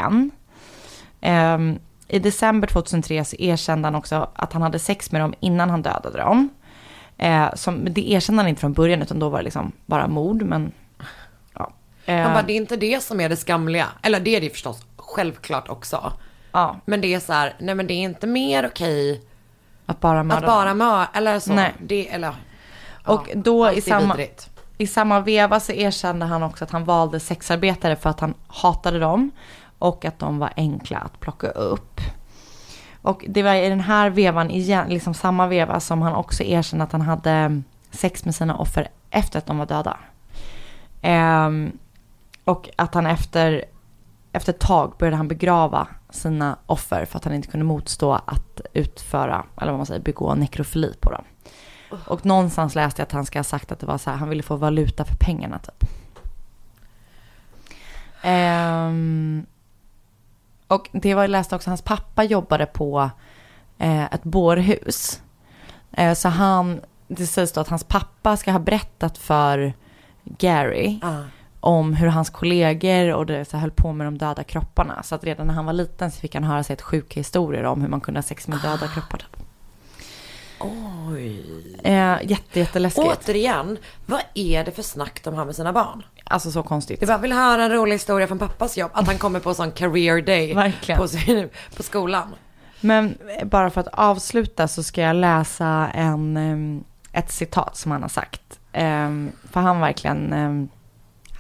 Ehm, I december 2003 så erkände han också att han hade sex med dem innan han dödade dem. Eh, som, det erkände han inte från början utan då var det liksom bara mord. Men. Eh, Han bara, det är inte det som är det skamliga. Eller det är det förstås självklart också. ja, Men det är så här, nej men det är inte mer okej att bara att mörda bara mör, eller så. Nej. Det, eller, Och då i samma, vidrigt. I samma veva så erkände han också att han valde sexarbetare för att han hatade dem och att de var enkla att plocka upp. Och det var i den här vevan igen, liksom samma veva som han också erkände att han hade sex med sina offer efter att de var döda. Ehm, och att han efter efter ett tag började han begrava sina offer för att han inte kunde motstå att utföra, eller vad man säger, begå nekrofili på dem. Och någonstans läste jag att han ska ha sagt att det var så här, han ville få valuta för pengarna typ. Ehm, och det var jag läste också, hans pappa jobbade på eh, ett bårhus. Eh, så han, det sägs då att hans pappa ska ha berättat för Gary Ah. Om hur hans kollegor och det så höll på med de döda kropparna. Så att redan när han var liten så fick han höra sig ett sjuka historier om hur man kunde ha sex med döda kroppar. Typ. Oj. Eh, jätte, jätteläskigt. Återigen, vad är det för snack de har med sina barn? Alltså så konstigt. Det bara, vill höra en rolig historia från pappas jobb. Att han kommer på sån career day [laughs] Verkligen. på, sin, på skolan. Men eh, bara för att avsluta så ska jag läsa en, em, ett citat som han har sagt. Em, För han verkligen,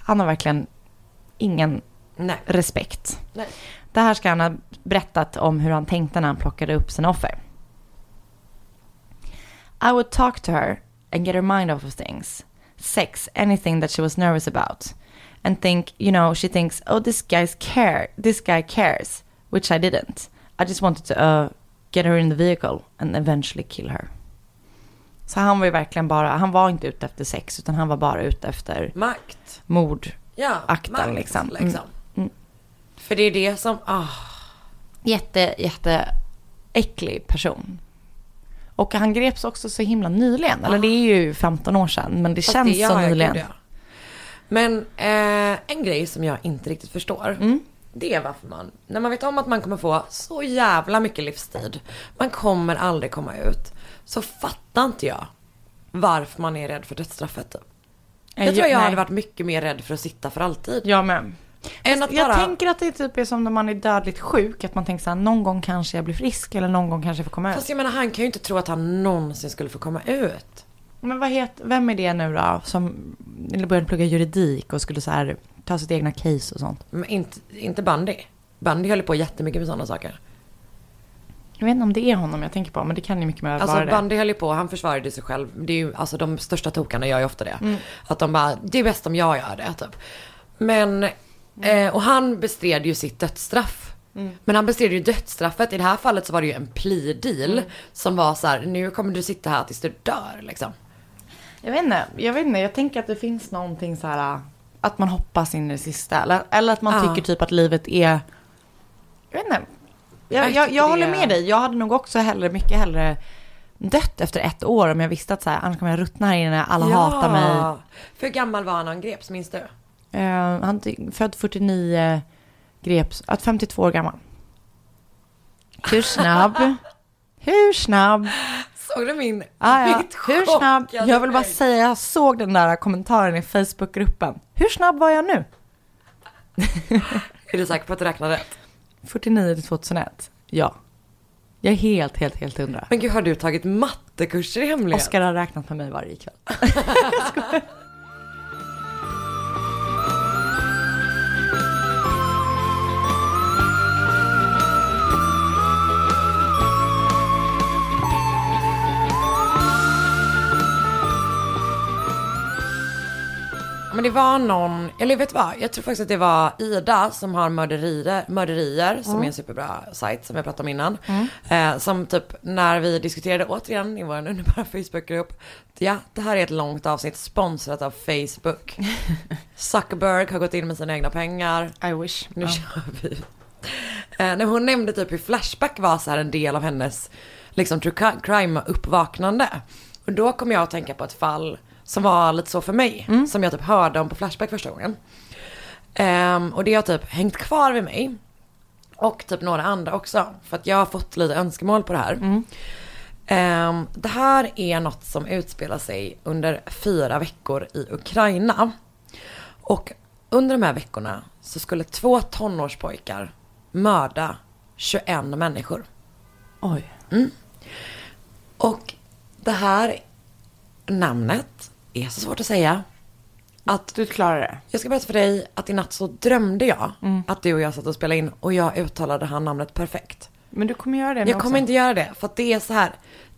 han har verkligen ingen Nej. respekt. Nej. Det här ska han ha berättat om hur han tänkte när han plockade upp sina offer. I would talk to her and get her mind off of things. Sex, anything that she was nervous about. And think, you know, she thinks, oh, this guy's care, this guy cares, which I didn't. I just wanted to uh, get her in the vehicle and eventually kill her. Så han var ju verkligen bara, han var inte ute efter sex, utan han var bara ute efter Makt. mord. Ja, Akta, makt, liksom. liksom. Mm. Mm. För det är det som, ah, Jätte, jätte äcklig person. Och han greps också så himla nyligen. Eller det är ju 15 år sedan, men det fast känns det, så nyligen. gud, ja. Men eh, en grej som jag inte riktigt förstår. Mm. Det är varför man, när man vet om att man kommer få så jävla mycket livstid. Man kommer aldrig komma ut. Så fattar inte jag varför man är rädd för dödsstraffet. typ. Eh, Jag tror jag nej. hade varit mycket mer rädd för att sitta för alltid. Jag med. Än att Jag bara, tänker att det typ är som när man är dödligt sjuk. Att man tänker så här, någon gång kanske jag blir frisk eller någon gång kanske jag får komma ut. fast jag menar han kan ju inte tro att han någonsin skulle få komma ut. Men vad heter, vem är det nu då? Som började plugga juridik och skulle så här ta sitt egna case och sånt. Men inte, inte Bundy. Bundy höll på jättemycket med sådana saker. Jag vet inte om det är honom jag tänker på, men det kan ju mycket mer Alltså vara det. Bundy höll ju på, han försvarade sig själv. Det är ju, alltså de största tokarna gör ju ofta det. Mm. Att de bara, det är bäst om jag gör det typ. Men, eh, och han bestred ju sitt dödsstraff. Mm. Men han bestred ju dödsstraffet. I det här fallet så var det ju en plea deal. Mm. Som var så här, nu kommer du sitta här tills du dör liksom. Jag vet inte, jag vet inte, jag tänker att det finns någonting så här att man hoppas in i det sista. Eller, eller att man Ja. tycker typ att livet är, jag vet inte. Jag, Jag jag, håller med dig, jag hade nog också hellre, mycket hellre dött efter ett år om jag visste att så här, annars kommer jag ruttna här inne, alla hatar mig. För gammal var han när han greps, minns du? Eh, han född 49, greps, att 52 år gammal. Hur snabb? [laughs] Hur snabb? Såg du min? Ah, ja. mitt Hur snabb? Jag vill bara säga, jag såg den där kommentaren i Facebookgruppen. Hur snabb var jag nu? [laughs] Är du säker på att du räknade rätt? 49 till 2001. Ja. Jag är helt, helt, helt hundra. Men gud, har du tagit mattekurser i hemlighet? Oskar har räknat med mig varje kväll. [laughs] Men det var någon, eller vet du vad? Jag tror faktiskt att det var Ida som har mörderier, mörderier som är en superbra sajt som jag pratade om innan. Eh, som typ när vi diskuterade återigen i vår underbara Facebookgrupp. Ja, det här är ett långt avsnitt sponsrat av Facebook. [laughs] Zuckerberg har gått in med sina egna pengar. I wish. Nu kör vi. Eh, när hon nämnde typ hur Flashback var så här en del av hennes liksom true cri- crime uppvaknande. Och då kom jag att tänka på ett fall som var lite så för mig. Som jag typ hörde om på Flashback första gången. Ehm, och det har typ hängt kvar vid mig. Och typ några andra också. För att jag har fått lite önskemål på det här. Ehm, det här är något som utspelar sig under fyra veckor i Ukraina. Och under de här veckorna så skulle två tonårspojkar mörda 21 människor. Oj. Och det här namnet är så svårt att säga. Att Du klarar det. jag ska berätta för dig att i natt så drömde jag att du och jag satt och spelade in och jag uttalade han namnet perfekt. Men du kommer göra det nu Jag kommer också. inte göra det för att det är så här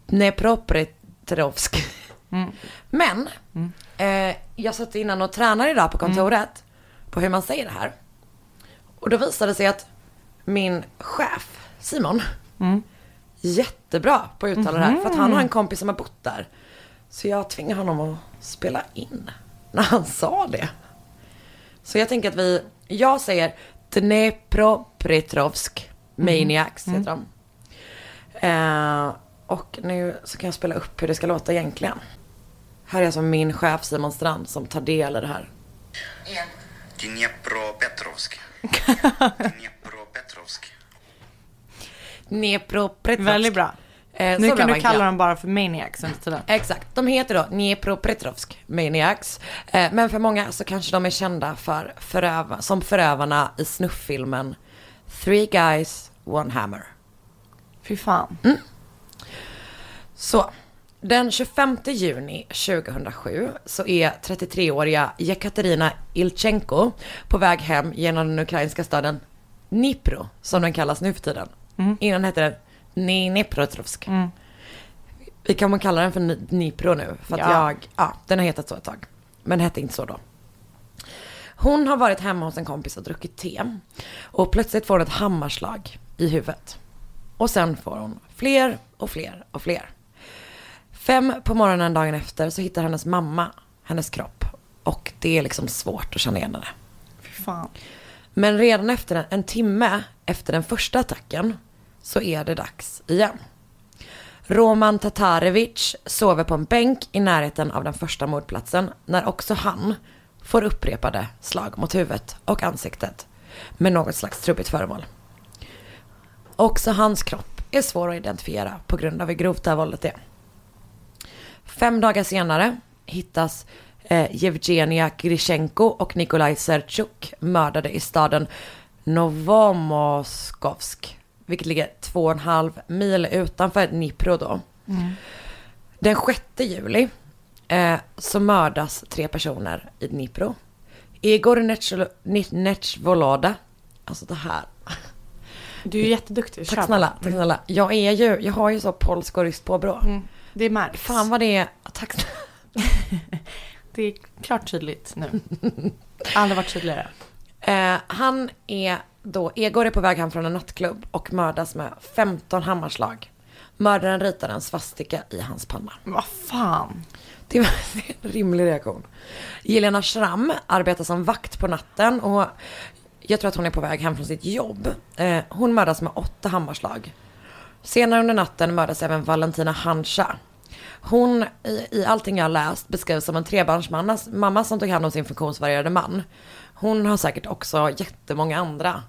Dnepropetrovsk. Men eh, jag satt innan och tränade idag på kontoret på hur man säger det här. Och då visade det sig att min chef, Simon, jättebra på att uttala det här. För att han har en kompis som har bott där. Så jag tvingade honom att spela in [laughs] när han sa det. Så jag tänker att vi, jag säger Dnepropetrovsk Maniacs heter de. Eh, och nu så kan jag spela upp hur det ska låta egentligen. Här är alltså min chef Simon Strand som tar del i det här. Dnepropetrovsk. [laughs] Dnepropetrovsk. Dnepropetrovsk. Väldigt bra. Eh, Nu kan du kalla dem bara för Maniacs under tiden. Exakt, de heter då Dnepropetrovsk Maniacs. Eh, men för många så kanske de är kända för föröva, som förövarna i snufffilmen Three Guys, One Hammer. Fy fan. Så, den 25 juni 2007 så är 33-åriga Jekaterina Ilchenko på väg hem genom den ukrainska staden Dnipro, som den kallas nu för tiden. Innan hette den Dnipropetrovsk. Vi kan man kalla den för Dnipro nu, för att Ja. jag, ja, den har hetat så ett tag. Men hette inte så då. Hon har varit hemma hos en kompis och druckit te. Och plötsligt får hon ett hammarslag i huvudet. Och sen får hon fler och fler och fler. Fem på morgonen dagen efter så hittar hennes mamma hennes kropp. Och det är liksom svårt att känna igen henne. Fy fan. Men redan efter en, en timme efter den första attacken så är det dags igen. Roman Tatarevic sover på en bänk i närheten av den första mordplatsen när också han får upprepade slag mot huvudet och ansiktet med något slags trubbigt föremål. Också hans kropp är svår att identifiera på grund av hur grovt det här våldet är. Fem dagar senare hittas eh, Yevgenia Grishenko och Nikolaj Serchuk mördade i staden Novomoskovsk. Vilket ligger två och en halv mil utanför Dnipro då. Den 6 juli eh, så mördas tre personer i Dnipro. Igor Nechvoloda. Alltså det här. Du är jätteduktig. Tack snälla, tack snälla. Jag är ju, jag har ju så polsk och ryskt påbrå. Det märks. Fan vad det är, tack snälla. [laughs] Det är klart tydligt nu. Aldrig varit tydligare. Eh, han är då, Egor är på väg hem från en nattklubb och mördas med 15 hammarslag. Mördaren ritar en svastika i hans panna. Vad fan. Det var [laughs] en rimlig reaktion. Jelena Schramm arbetar som vakt på natten och jag tror att hon är på väg hem från sitt jobb. Eh, hon mördas med åtta hammarslag. Senare under natten mördas även Valentina Hanscha. Hon, i, i allting jag har läst, beskrivs som en trebarnsmamma mamma som tog hand om sin funktionsvarierade man. Hon har säkert också jättemånga andra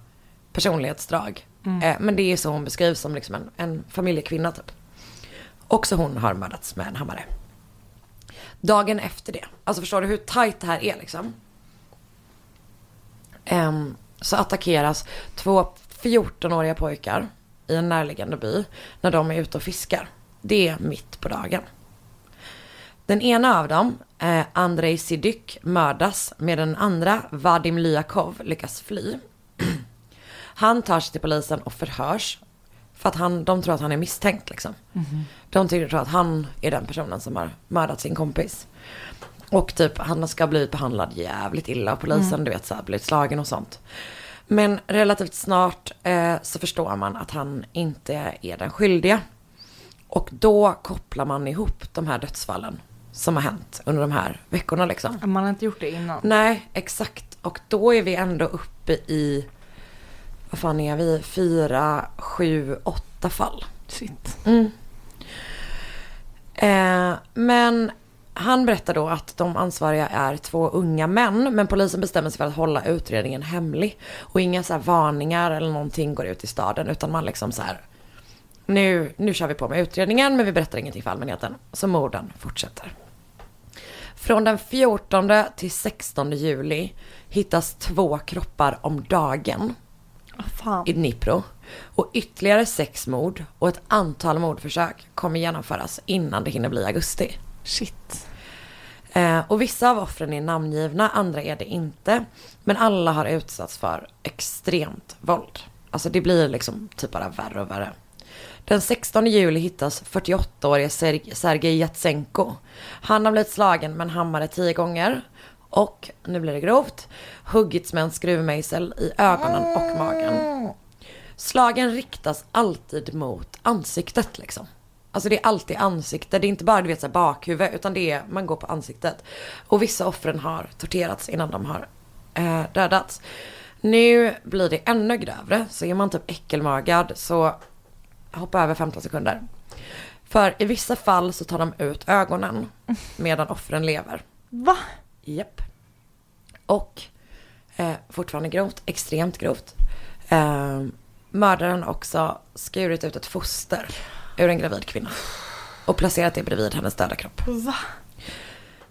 personlighetsdrag. Eh, men det är så hon beskrivs som liksom en, en familjekvinna typ. Också hon har mördats med en hammare. Dagen efter det, alltså förstår du hur tajt det här är liksom? Ehm, så attackeras två 14-åriga pojkar i en närliggande by när de är ute och fiskar. Det är mitt på dagen. Den ena av dem, eh, Andrei Sidyk, mördas med den andra, Vadim Lyakov, lyckas fly. Han tar sig till polisen och förhörs. För att han, de tror att han är misstänkt liksom. De tycker tror att han är den personen som har mördat sin kompis. Och typ han ska bli behandlad jävligt illa av polisen, du vet så här, blivit slagen och sånt. Men relativt snart eh, så förstår man att han inte är den skyldiga. Och då kopplar man ihop de här dödsfallen som har hänt under de här veckorna liksom. Man har inte gjort det innan. Nej, exakt. Och då är vi ändå uppe i, vad fan är vi, fyra, sju, åtta fall. Shit. Eh, men han berättar då att de ansvariga är två unga män, men polisen bestämmer sig för att hålla utredningen hemlig. Och inga så här varningar eller någonting går ut i staden, utan man liksom så här, nu, nu kör vi på med utredningen, men vi berättar ingenting för allmänheten. Så morden fortsätter. Från den 14 till 16 juli hittas två kroppar om dagen fan. i Dnipro. Och ytterligare sex mord och ett antal mordförsök kommer genomföras innan det hinner bli augusti. Shit. Eh, och vissa av offren är namngivna, andra är det inte. Men alla har utsatts för extremt våld. Alltså det blir liksom typ bara värre och värre. Den 16 juli hittas 48-årige Ser- Sergej Jatsenko. Han har blivit slagen med en hammare tio gånger. Och, nu blir det grovt, huggits med en skruvmejsel i ögonen och magen. Slagen riktas alltid mot ansiktet liksom. Alltså det är alltid ansikte, det är inte bara du vet så här bakhuvud utan det är, man går på ansiktet. Och vissa offren har torterats innan de har eh, dödats. Nu blir det ännu grövre, så är man typ äckelmagad så hoppa över 15 sekunder. För i vissa fall så tar de ut ögonen medan offren lever. Va? Japp. Och eh, fortfarande grovt, extremt grovt. Eh, mördaren också skurit ut ett foster ur en gravid kvinna. Och placerat det bredvid hennes döda kropp. Va?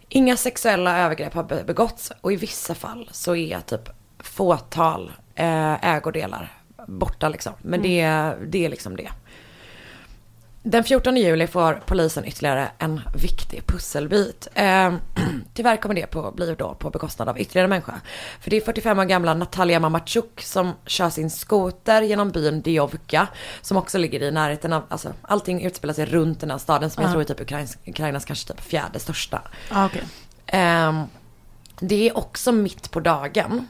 Inga sexuella övergrepp har be- begåtts och i vissa fall så är typ fåtal eh, ägodelar borta liksom. Men det, det är liksom det. Den 14 juli får polisen ytterligare en viktig pusselbit. Eh, [clears throat] tyvärr kommer det på, bli då på bekostnad av ytterligare människa. För det är 45 år gamla Natalia Mamachuk som kör sin skoter genom byn Diovka. Som också ligger i närheten av, alltså allting utspelar sig runt den här staden som jag tror är typ Ukrainas, Ukrainas kanske typ fjärde största. Ah, okej. Ehm, det är också mitt på dagen.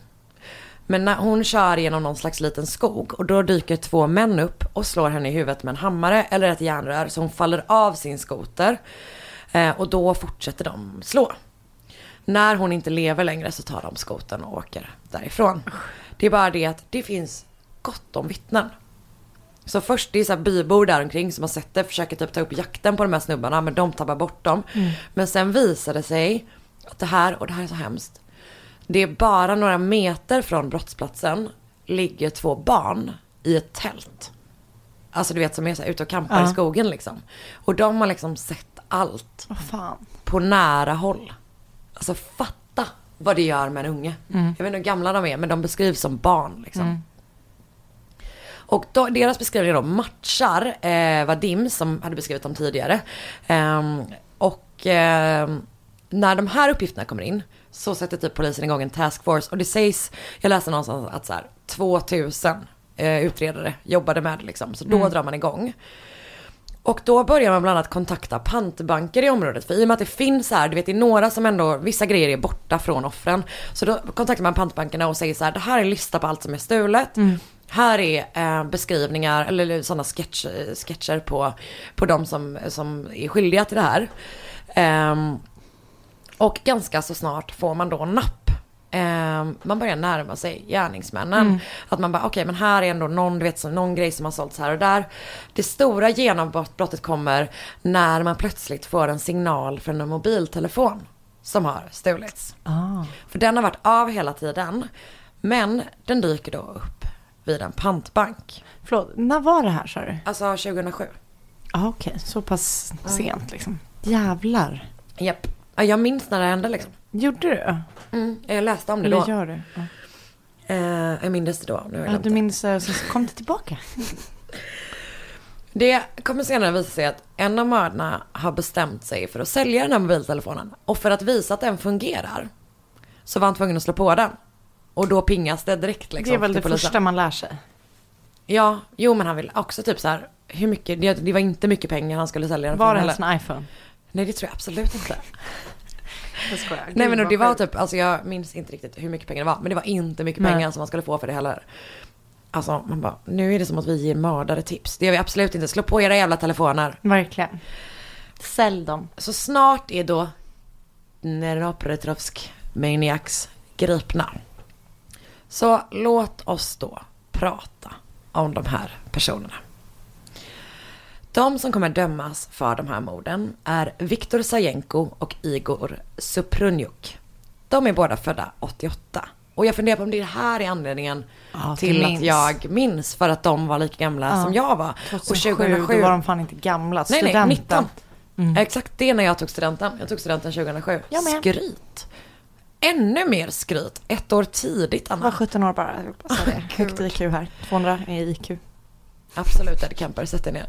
Men när hon kör genom någon slags liten skog och då dyker två män upp och slår henne i huvudet med en hammare eller ett järnrör så hon faller av sin skoter. Eh, och då fortsätter de slå. När hon inte lever längre så tar de skoten och åker därifrån. Det är bara det att det finns gott om vittnen. Så först det är så bybor där omkring som har sett det, försöker typ ta upp jakten på de här snubbarna men de tappar bort dem. Men sen visar det sig att det här, och det här är så hemskt. Det är bara några meter från brottsplatsen ligger två barn i ett tält. Alltså du vet som är så här ute och campar i skogen liksom. Och de har liksom sett allt fan. på nära håll. Alltså fatta vad det gör med en unge. Jag vet inte hur gamla de är men de beskrivs som barn liksom. Och då, deras beskrivningar då matchar eh, Vadim som hade beskrivit dem tidigare. Ehm, och ehm, när de här uppgifterna kommer in så sätter typ polisen igång en task force och det sägs, jag läste någonstans att så här 2000 eh, utredare jobbade med det liksom. Så då drar man igång. Och då börjar man bland annat kontakta pantbanker i området. För i och med att det finns här, du vet det är några som ändå, vissa grejer är borta från offren. Så då kontaktar man pantbankerna och säger så här, det här är en lista på allt som är stulet. Här är eh, beskrivningar eller sådana sketch, sketcher på, på de som, som är skyldiga till det här. Ehm, och ganska så snart får man då napp. Ehm, man börjar närma sig gärningsmännen. Att man bara, okej men här är ändå någon, du vet, som, någon grej som har sålts här och där. Det stora genombrottet kommer när man plötsligt får en signal från en mobiltelefon som har stulits. Ah. För den har varit av hela tiden. Men den dyker då upp vid en pantbank. Förlåt, när var det här sa du? Alltså 2007. Ah, Okej, så pass sent liksom. Jävlar. Japp. Ja, jag minns när det hände liksom. Gjorde du? Mm, jag läste om det Eller då. gör du? Ja. Eh, jag minns det då. Nu har jag Ja, du det. minns, eh, så kom det tillbaka. Det kommer senare visa sig att en av mördarna har bestämt sig för att sälja den här mobiltelefonen. Och för att visa att den fungerar så var han tvungen att slå på den. Och då pingas det direkt liksom Det är väl det polisen. första man lär sig. Ja, jo men han vill också typ så här, hur mycket, det, det var inte mycket pengar han skulle sälja den Var för det heller. ens en iPhone? Nej det tror jag absolut inte. [laughs] Jag skojar. Nej men det var typ, alltså jag minns inte riktigt hur mycket pengar det var. Men det var inte mycket Nej. pengar som man skulle få för det heller. Alltså man bara, nu är det som att vi ger mördare tips. Det gör vi absolut inte. Slå på era jävla telefoner. Verkligen. Sälj dem. Så snart är då Neropretrovsk Maniacs gripna. Så låt oss då prata om de här personerna. De som kommer dömas för de här morden är Viktor Sajenko och Igor Suprunjuk. De är båda födda 88. Och jag funderar på om det här är anledningen Ja, till du att minns. jag minns för att de var lika gamla Ja. som jag var. 2007, då var de fan inte gamla. Nej, nej, Studenten. 19. Mm. Exakt det är när jag tog studenten. Jag tog studenten 2007. Jag med. Skryt. Ännu mer skryt. Ett år tidigt, Jag var Anna. 17 år bara. [laughs] Jag det. Högt IQ här. 200 är IQ. Absolut, Eddie Kemper. Sätt dig ner.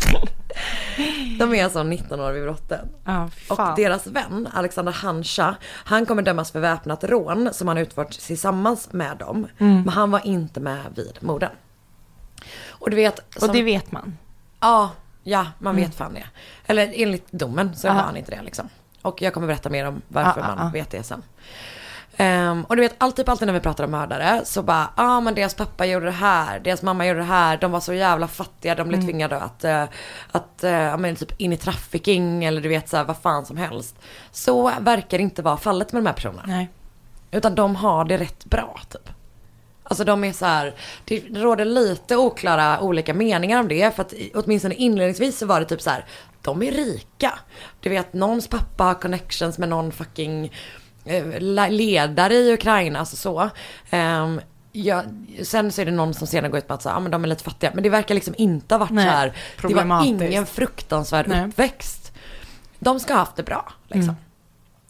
[laughs] De är alltså 19 år vid brotten. Ja, Och deras vän, Alexander Hanscha, han kommer dömas för väpnat rån som han utfört tillsammans med dem. Mm. Men han var inte med vid morden. Och du vet... Och som- det vet man. Ja, ja, man vet fan det. Eller enligt domen så var Ja. han inte det liksom. Och jag kommer berätta mer om varför Ah, ah, man ah. vet det sen. Ehm, och du vet, alltid, typ alltid när vi pratar om mördare så bara, ja ah, men deras pappa gjorde det här, deras mamma gjorde det här, de var så jävla fattiga, de Mm. blev tvingade att, eh, att eh, ja men typ in i trafficking eller du vet så här, vad fan som helst. Så verkar det inte vara fallet med de här personerna. Nej. Utan de har det rätt bra typ. Alltså de är så här, det råder lite oklara olika meningar om det. För att åtminstone inledningsvis så var det typ så här, de är rika. Du vet, någons pappa har connections med någon fucking ledare i Ukraina, alltså så. Ehm, ja, sen så är det någon som senare går ut med att säga, ja men de är lite fattiga. Men det verkar liksom inte ha varit Nej, så här, det var ingen fruktansvärd Nej. uppväxt. De ska ha haft det bra, liksom.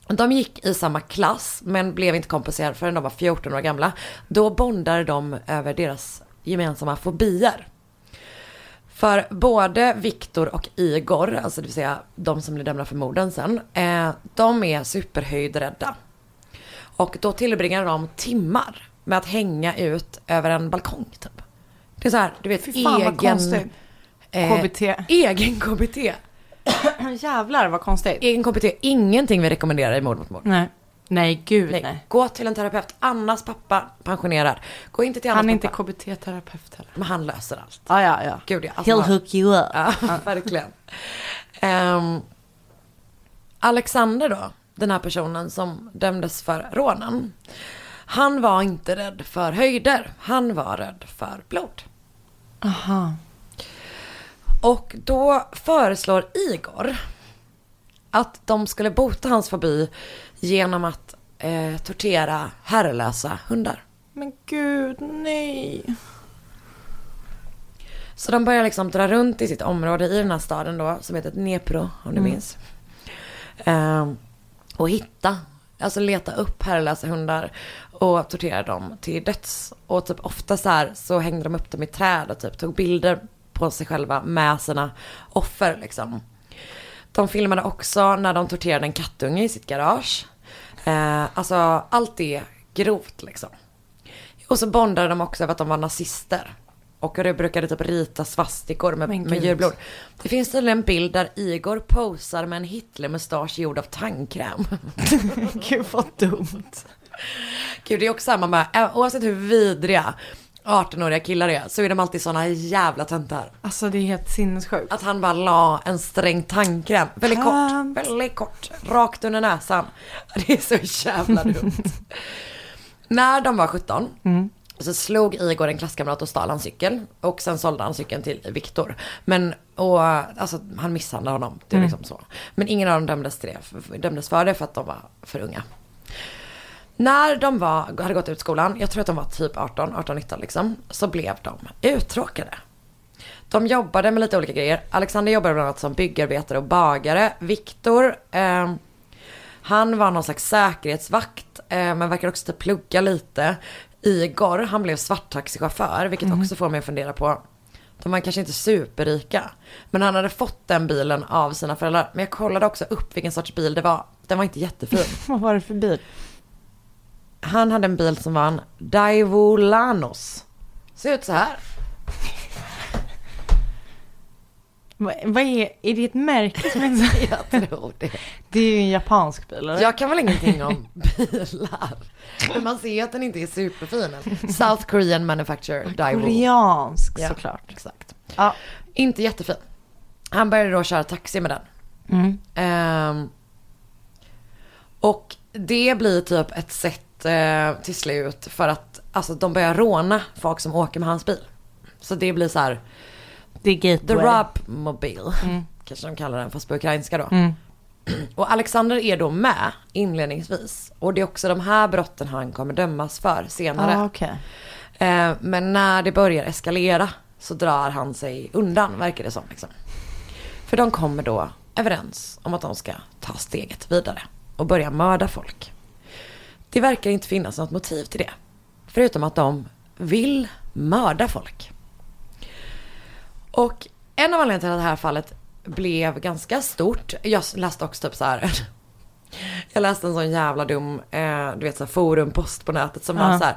De gick i samma klass men blev inte kompenserade förrän de var 14 år gamla. Då bondade de över deras gemensamma fobier. För både Viktor och Igor, alltså det vill säga de som blev dömda för morden sen, eh, de är superhöjdrädda. Och då tillbringar de timmar med att hänga ut över en balkong typ. Det är så här, du vet, Fy fan egen... eh, KBT. Egen KBT. [clears throat] Jävlar vad konstigt. Egen KBT, ingenting vi rekommenderar i mord mot mord. Nej. Nej, gud nej. Nej. Gå till en terapeut. Annas pappa pensionerad. Gå inte till Annas Han är inte pappa. KBT-terapeut heller. Men han löser allt. Ah, ja, ja. Gud ja. Alltså, He'll hook you up. Ja, [laughs] verkligen. Ehm, Alexander då, den här personen som dömdes för rånen. Han var inte rädd för höjder. Han var rädd för blod. Aha. Och då föreslår Igor att de skulle bota hans fobi genom att eh, tortera herrelösa hundar. Men gud, nej. Så de börjar liksom dra runt i sitt område i den här staden då, som heter Dnepro, om du minns. Ehm, och hitta, alltså leta upp herrelösa hundar och tortera dem till döds. Och typ ofta så här så hängde de upp dem i träd och typ tog bilder på sig själva med sina offer liksom. De filmade också när de torterade en kattunge i sitt garage. Eh, alltså allt är grovt liksom. Och så bondade de också över att de var nazister. Och brukade typ rita svastikor med, med djurblod. Det finns tydligen en bild där Igor posar med en Hitlermustasch gjord av tandkräm. [laughs] Gud vad dumt. Gud det är också samma med, eh, oavsett hur vidriga 18-åriga killar är så är de alltid såna jävla töntar. Alltså det är helt sinnessjukt. Att han bara la en sträng tandkräm, väldigt Tant. kort, väldigt kort, rakt under näsan. [laughs] Det är så jävla dumt. [laughs] När de var 17 så slog Igor en klasskamrat och stal hans cykel. Och sen sålde han cykeln till Viktor. Men, och alltså han misshandlade honom. Det är liksom så. Men ingen av dem dömdes, till det, dömdes för det för att de var för unga. När de var, hade gått ut skolan, jag tror att de var typ 18, 18-19 liksom, så blev de uttråkade. De jobbade med lite olika grejer. Alexander jobbade bland annat som byggarbetare och bagare. Viktor, eh, han var någon slags säkerhetsvakt, eh, men verkar också typ plugga lite. Igor, han blev svarttaxichaufför, vilket också får mig att fundera på, de var kanske inte superrika. Men han hade fått den bilen av sina föräldrar. Men jag kollade också upp vilken sorts bil det var. Den var inte jättefin. [laughs] Vad var det för bil? Han hade en bil som var en Daewoo Lanos. Ser ut så här. Vad, är, är det ett märke som är så? [laughs] Jag tror det. Det är ju en japansk bil eller? Jag kan väl ingenting om [laughs] bilar. Men man ser att den inte är superfin. South Korean manufacturer Daewoo. Koreansk Ja, såklart. Exakt. Ja. Inte jättefin. Han började då köra taxi med den. Mm. Ehm, och det blir typ ett sätt eh, till slut för att alltså, de börjar råna folk som åker med hans bil. Så det blir så här, Är gateway. the Rob Mobile. Kanske de kallar den fast på ukrainska då. Mm. [clears throat] Och Alexander är då med inledningsvis. Och det är också de här brotten han kommer dömas för senare. Ah, okej. Eh, men när det börjar eskalera så drar han sig undan, verkar det som. Liksom. För de kommer då överens om att de ska ta steget vidare och börja mörda folk. Det verkar inte finnas något motiv till det. Förutom att de vill mörda folk. Och en av anledningarna till att det här fallet blev ganska stort. Jag läste också typ så här. [laughs] Jag läste en sån jävla dum, eh, du vet så här forumpost på nätet som var så här.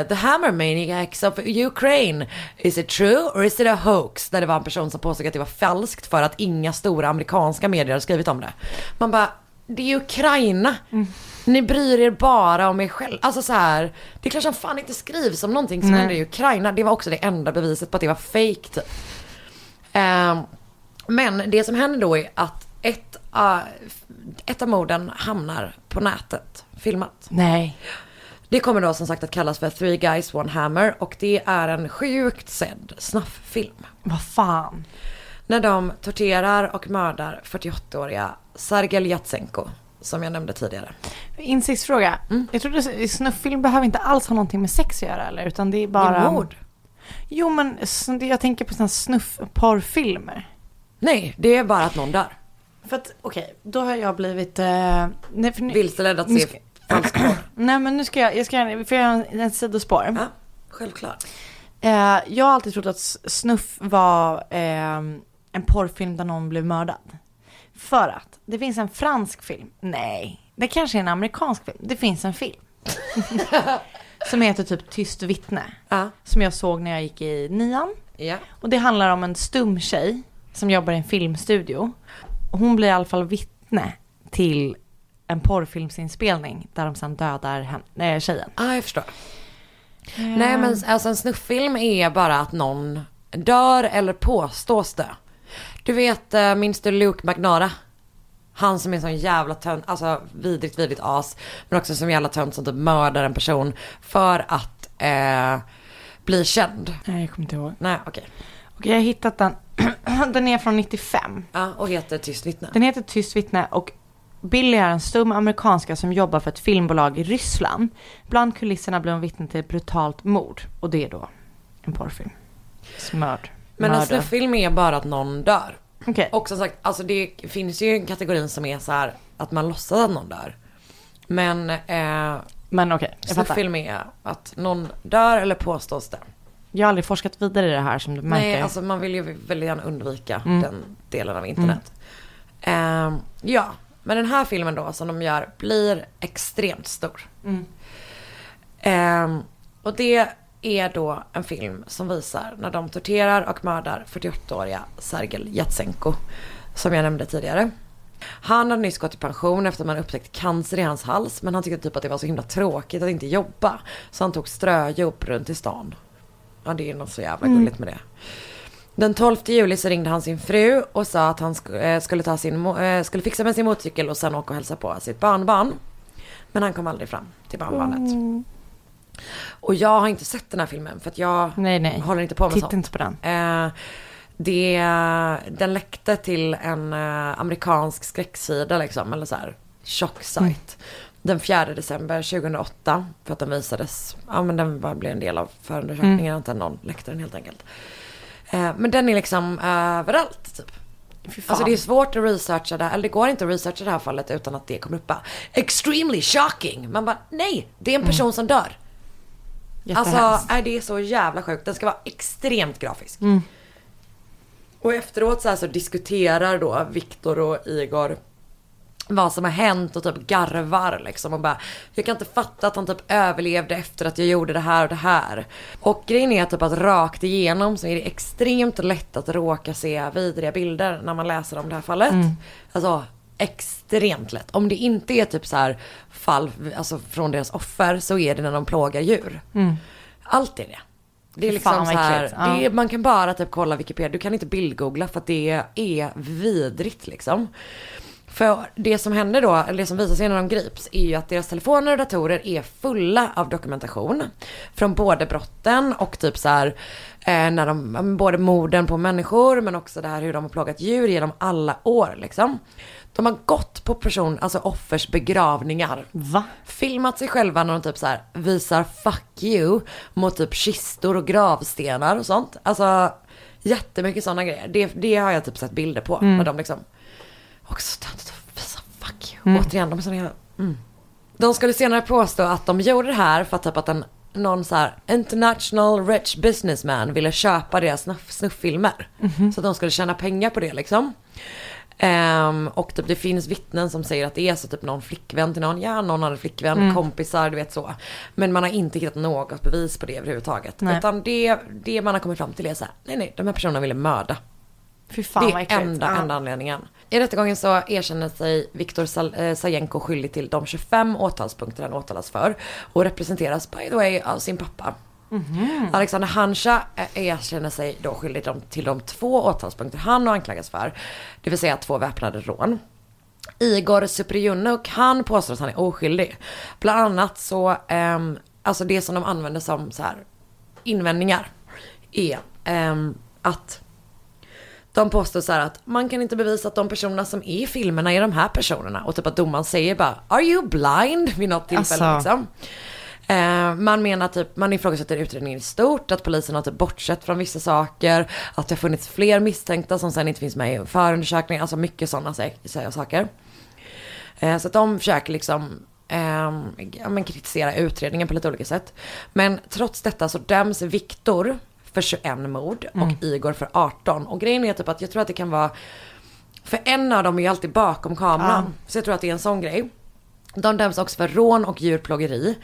eh, the Hammer Maniacs of Ukraine, is it true or is it a hoax? Där det var en person som påstod att det var falskt för att inga stora amerikanska medier hade skrivit om det. Man bara, det är Ukraina. Ni bryr er bara om er själv. Alltså så här, det är klart som fan inte skrivs om någonting som Nej. händer i Ukraina. Det var också det enda beviset på att det var fake typ. Ehm, men det som händer då är att ett, uh, ett av morden hamnar på nätet, filmat. Nej. Det kommer då som sagt att kallas för Three Guys One Hammer och det är en sjukt sedd snufffilm. Vad fan. När de torterar och mördar 48-åriga Sergej Jatsenko, som jag nämnde tidigare. Insiktsfråga. Jag trodde snufffilm behöver inte alls ha någonting med sex att göra eller? Utan det är bara... Är mord. Jo men jag tänker på sådana snuff-porrfilmer. Nej, det är bara att någon dör. För att okej, då har jag blivit... Eh, nej, nu, Vilseledd att se falsk porr. [clears throat] Nej men nu ska jag, jag ska för jag har en, en sidospår. Ja, självklart. Eh, jag har alltid trott att snuff var eh, en porrfilm där någon blev mördad. För att det finns en fransk film. Nej, det kanske är en amerikansk film. Det finns en film. [laughs] som heter typ Tyst vittne. Ja, Som jag såg när jag gick i nian. ja. Och det handlar om en stum tjej som jobbar i en filmstudio. Hon blir i alla fall vittne till en porrfilmsinspelning där de sen dödar henne, äh, tjejen. Ah, jag förstår. Nej men alltså en snufffilm är bara att någon dör eller påstås dö. Du vet, eh, minns du Luke McNara? Han som är en sån jävla tönt, alltså vidrigt vidrigt as. Men också som jävla tönt som typ mördar en person för att eh, bli känd. Nej, jag kommer inte ihåg. Nej okej. Okej, jag har hittat den. [clears throat] den är från 95. Ja, och heter Tyst vittne. Den heter Tyst vittne och Billy är en stum amerikanska som jobbar för ett filmbolag i Ryssland. Bland kulisserna blir hon vittne till ett brutalt mord. Och det är då en porrfilm. Smörd. Men en Mörder. snufffilm är bara att någon dör. Okej. Och som sagt, alltså det finns ju en kategorin som är så här att man låtsas att någon dör. Men eh, Men okej, jag. Snufffilm är att någon dör eller påstås dö. Jag har aldrig forskat vidare i det här som du märker. Nej, alltså man vill ju väldigt gärna undvika Mm. den delen av internet. Ehm, ja, men den här filmen då som de gör blir extremt stor. Mm. Ehm, och det är då en film som visar när de torterar och mördar 48-åriga Sergej Jatsenko. Som jag nämnde tidigare. Han hade nyss gått i pension efter att man upptäckt cancer i hans hals. Men han tyckte typ att det var så himla tråkigt att inte jobba. Så han tog ströjobb runt i stan. Ja det är något så jävla gulligt med det. Den 12 juli så ringde han sin fru och sa att han eh, skulle, ta sin, eh, skulle fixa med sin motorcykel och sen åka och hälsa på sitt barnbarn. Men han kom aldrig fram till barnbarnet. Och jag har inte sett den här filmen för att jag Nej, nej. håller inte på med Titta sånt. inte på den. Eh, det, den läckte till en eh, amerikansk skräcksida liksom, eller så här tjocksajt. Den 4 december 2008. För att den visades, ja men den bara blev en del av förundersökningen. Mm. Inte någon läckte den helt enkelt. Eh, men den är liksom överallt typ. Alltså det är svårt att researcha det här, eller det går inte att researcha det här fallet utan att det kommer upp bara extremely shocking. Man bara nej, det är en person som dör. Jättehemskt. Alltså är det så jävla sjukt. Den ska vara extremt grafisk. Och efteråt så, så diskuterar då Viktor och Igor vad som har hänt och typ garvar liksom och bara Jag kan inte fatta att han typ överlevde efter att jag gjorde det här och det här. Och grejen är typ att rakt igenom så är det extremt lätt att råka se vidriga bilder när man läser om det här fallet. Alltså extremt lätt. Om det inte är typ så här fall alltså från deras offer så är det när de plågar djur. Allt är det. Det är liksom fan, så här. Ja. det är, man kan bara typ kolla Wikipedia, du kan inte bildgoogla för att det är vidrigt liksom. För det som händer då, eller det som visar sig när de grips, är ju att deras telefoner och datorer är fulla av dokumentation. Från både brotten och typ så här, eh, när de, både morden på människor men också det här hur de har plågat djur genom alla år liksom. De har gått på person, alltså offers begravningar. Va? Filmat sig själva när de typ så här visar fuck you mot typ kistor och gravstenar och sånt. Alltså jättemycket sådana grejer. Det, det har jag typ sett bilder på. När de liksom också töntigt att visa fuck you. Återigen, de är sådana. Mm. De skulle senare påstå att de gjorde det här för att typ att en någon så här international rich businessman ville köpa deras snuff, snufffilmer. Så att de skulle tjäna pengar på det liksom. Ehm, och typ det finns vittnen som säger att det är så typ någon flickvän till någon, ja någon hade flickvän, kompisar, du vet så. Men man har inte hittat något bevis på det överhuvudtaget. Nej. Utan det, det man har kommit fram till är så här, nej nej, de här personerna ville mörda. Fy fan det är enda, enda anledningen. I rättegången så erkänner sig Viktor eh, Sajenko skyldig till de 25 åtalspunkter han åtalas för. Och representeras by the way av sin pappa. Mhm. Alexander Hanscha eh, erkänner sig då skyldig till de två åtalspunkter han har anklagats för. Det vill säga två väpnade rån. Igor Supriunuk, han påstår att han är oskyldig. Bland annat så, ehm, alltså det som de använder som så här invändningar är ehm, att de påstår så här att man kan inte bevisa att de personerna som är i filmerna är de här personerna. Och typ att domaren säger bara Are you blind? vid något tillfälle Alltså. liksom. Eh, man menar typ, man ifrågasätter utredningen i stort, att polisen har typ bortsett från vissa saker, att det har funnits fler misstänkta som sen inte finns med i förundersökningen, alltså mycket sådana sa- saker. Eh, så att de försöker liksom ehm, ja, men kritisera utredningen på lite olika sätt. Men trots detta så döms Viktor för 21 mord och Igor för 18. Och grejen är typ att jag tror att det kan vara, för en av dem är ju alltid bakom kameran. Så jag tror att det är en sån grej. De döms också för rån och djurplågeri.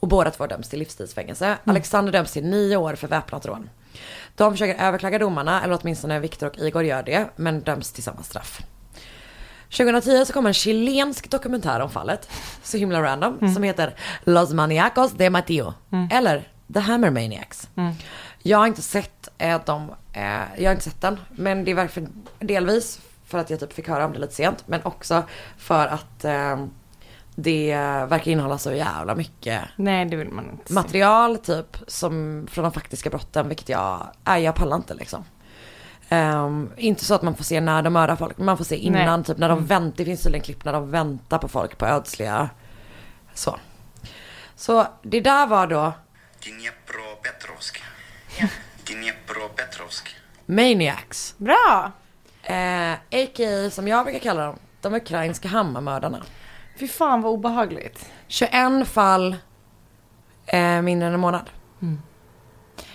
Och båda två döms till livstidsfängelse. Alexander döms till nio år för väpnat rån. De försöker överklaga domarna, eller åtminstone Viktor och Igor gör det, men döms till samma straff. 2010 så kom en chilensk dokumentär om fallet, så himla random, som heter Los Maniacos de Mateo. Eller The Hammer Maniacs. Jag har inte sett eh, dem, eh, jag har inte sett den, men det är varför, delvis för att jag typ fick höra om det lite sent, men också för att eh, det verkar innehålla så jävla mycket Nej det vill man inte se. material typ som från de faktiska brotten, vilket jag, nej jag pallar inte liksom. Ehm, inte så att man får se när de mördar folk, men man får se innan, Nej. Mm. typ när de väntar, det finns tydligen klipp när de väntar på folk på ödsliga, så. Så det där var då Dnepropetrovsk. Dnepropetrovsk. Maniacs, Bra! eh, a.k.a. som jag brukar kalla dem, de ukrainska hammarmördarna. Fy fan vad obehagligt. 21 fall, eh, mindre än en månad.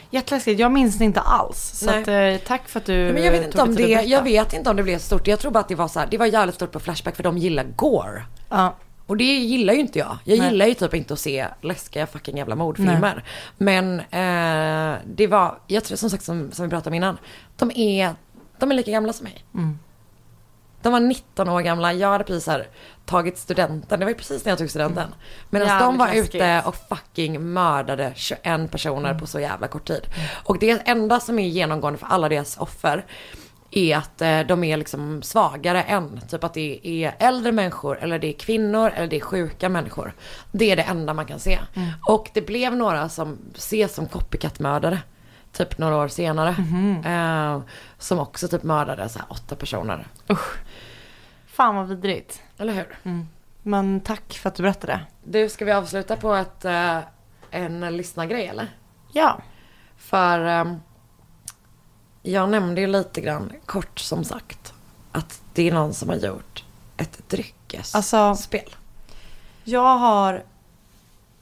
Jätteläskigt, jag minns det inte alls. Så Nej. att, eh, tack för att du Men jag vet inte om det, jag vet inte om det blev så stort. Jag tror bara att det var så här, det var jävligt stort på Flashback för de gillar gore. Ja. Och det gillar ju inte jag. Jag Nej. gillar ju typ inte att se läskiga fucking jävla mordfilmer. Men eh, det var, jag tror som sagt som, som vi pratade om innan. De är, de är lika gamla som mig. Mm. De var 19 år gamla, jag hade precis här tagit studenten, det var ju precis när jag tog studenten. Medan Jävligt de var ute och fucking mördade 21 personer på så jävla kort tid. Och det enda som är genomgående för alla deras offer är att eh, de är liksom svagare än, typ att det är äldre människor eller det är kvinnor eller det är sjuka människor. Det är det enda man kan se. Och det blev några som ses som copycat-mördare. Typ några år senare. Eh, som också typ mördade så åtta personer. Fan vad vidrigt. Eller hur? Men tack för att du berättade. Du, ska vi avsluta på ett, eh, en lyssnargrej eller? Ja. För ehm, jag nämnde ju lite grann kort som sagt att det är någon som har gjort ett dryckesspel. Alltså- Jag har,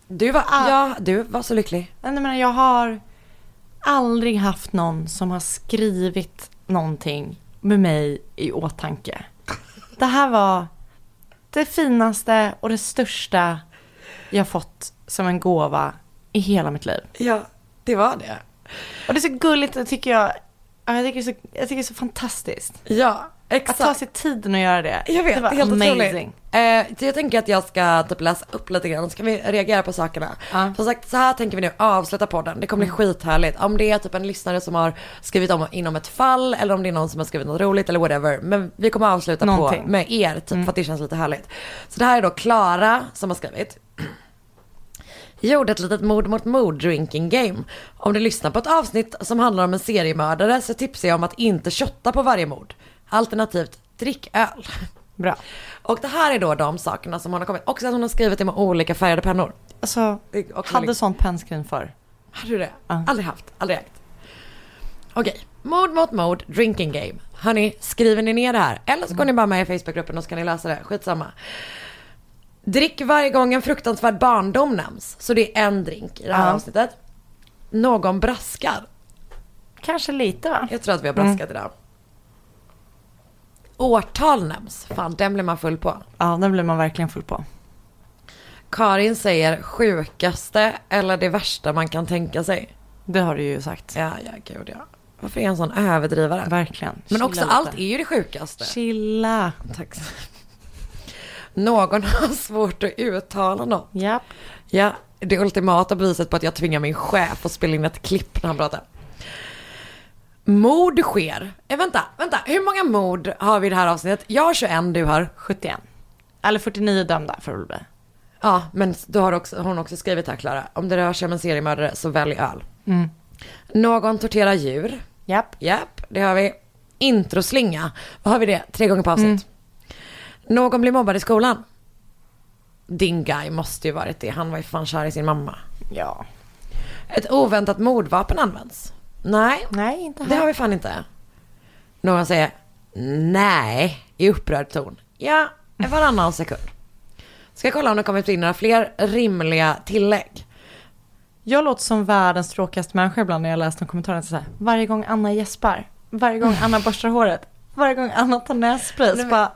du, var, Ah. ja, du var så lycklig. nej men jag har aldrig haft någon som har skrivit någonting med mig i åtanke. Det här var det finaste och det största jag fått som en gåva i hela mitt liv. Ja, det var det. Och det är så gulligt, tycker jag. ja, Jag tycker det är så, jag tycker det är så fantastiskt. Ja, Att exakt. ta sig tiden att göra det. Jag vet, det var helt amazing. otroligt. Eh, jag tänker att jag ska typ läsa upp lite grann, så kan vi reagera på sakerna. Ja. Som sagt, så här tänker vi nu avsluta podden. Det kommer bli skithärligt. Om det är typ en lyssnare som har skrivit om inom ett fall, eller om det är någon som har skrivit något roligt eller whatever. Men vi kommer avsluta på, med er, typ, för att det känns lite härligt. Så det här är då Klara som har skrivit. [clears throat] Gjorde ett litet mord mot mord drinking game. Om du lyssnar på ett avsnitt som handlar om en seriemördare så tipsar jag om att inte shotta på varje mord. Alternativt, drick öl. Bra. Och det här är då de sakerna som hon har kommit. Också att hon har skrivit det med olika färgade pennor. Alltså, är också hade sånt pennskrin för. Har du det? Ja. Aldrig haft, aldrig ägt. Okej, mord mot mord, drinking game. Hörni, skriver ni ner det här? Eller så går ni bara med i Facebookgruppen och så kan ni läsa det. Skitsamma. Drick varje gång en fruktansvärd barndom nämns. Så det är en drink i det här Ja. avsnittet. Någon braskar. Kanske lite va? Jag tror att vi har braskat idag. Årtal nämns. Fan, den blir man full på. Ja, den blir man verkligen full på. Karin säger sjukaste eller det värsta man kan tänka sig. Det har du ju sagt. Ja, ja, gud ja. Varför är jag en sån överdrivare? Verkligen. Men Chilla också lite. allt är ju det sjukaste. Chilla. Tack. Någon [laughs] har svårt att uttala något. Japp. Ja, det ultimata beviset på att jag tvingar min chef att spela in ett klipp när han pratar. Mord sker. Eh, vänta, vänta. Hur många mord har vi i det här avsnittet? Jag har 21, du har? 71. Eller 49 dömda det väl bli. Ja, men då har också, hon också skrivit här Klara. Om det rör sig om en seriemördare så välj öl. Mm. Någon torterar djur. Japp. Japp, det har vi. Introslinga. Vad har vi det? Tre gånger på avsnitt. Någon blir mobbad i skolan. Din guy måste ju varit det. Han var ju fan kär i sin mamma. Ja. Ett oväntat mordvapen används. Nej, Nej, inte det har vi fan inte. Någon säger nej i upprörd ton. Ja, varannan sekund. Ska kolla om det kommit in några fler rimliga tillägg. Jag låter som världens tråkigaste människa ibland när jag läser de kommentarerna. Så här, varje gång Anna gäspar, varje gång Anna borstar håret, varje gång Anna tar nässpray. Så bara,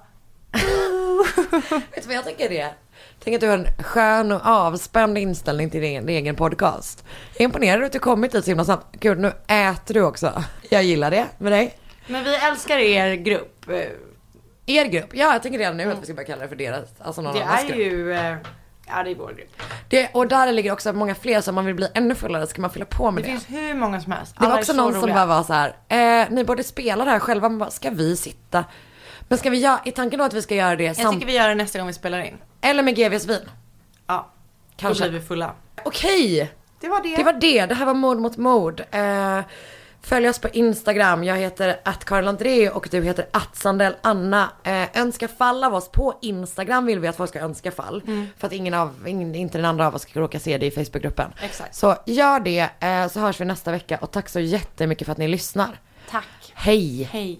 [laughs] Vet du vad jag tycker det är? Tänk att du har en skön och avspänd inställning till din egen podcast. Jag är imponerad att du kommit dit så himla snabbt. Gud, nu äter du också. Jag gillar det med dig. men vi älskar er grupp. Er grupp, ja jag tänker redan nu att vi ska börja kalla det för deras, alltså någon Det annans är grupp. ju, eh, ja det är vår grupp. Det, och där ligger också många fler, så om man vill bli ännu fullare ska man fylla på med Det det. finns hur många som helst. Det var Alla är också så någon som roliga. bara var så här, eh, ni borde spela det här själva, man bara, ska vi sitta? Men ska vi göra, är tanken då att vi ska göra det Jag tycker vi gör det nästa gång vi spelar in. Eller med GVs vin? Ja, Kanske. Då blir vi fulla. Okej, Det var det. det var det, det här var mord mot mord. Eh, följ oss på Instagram, jag heter attkarinandré och du heter attsandell Anna. Eh, önska fall av oss på Instagram vill vi att folk ska önska fall. För att ingen av, ingen, inte den andra av oss ska råka se det i Facebookgruppen. Exakt. Så gör det, eh, så hörs vi nästa vecka och tack så jättemycket för att ni lyssnar. Tack. Hej! Hej.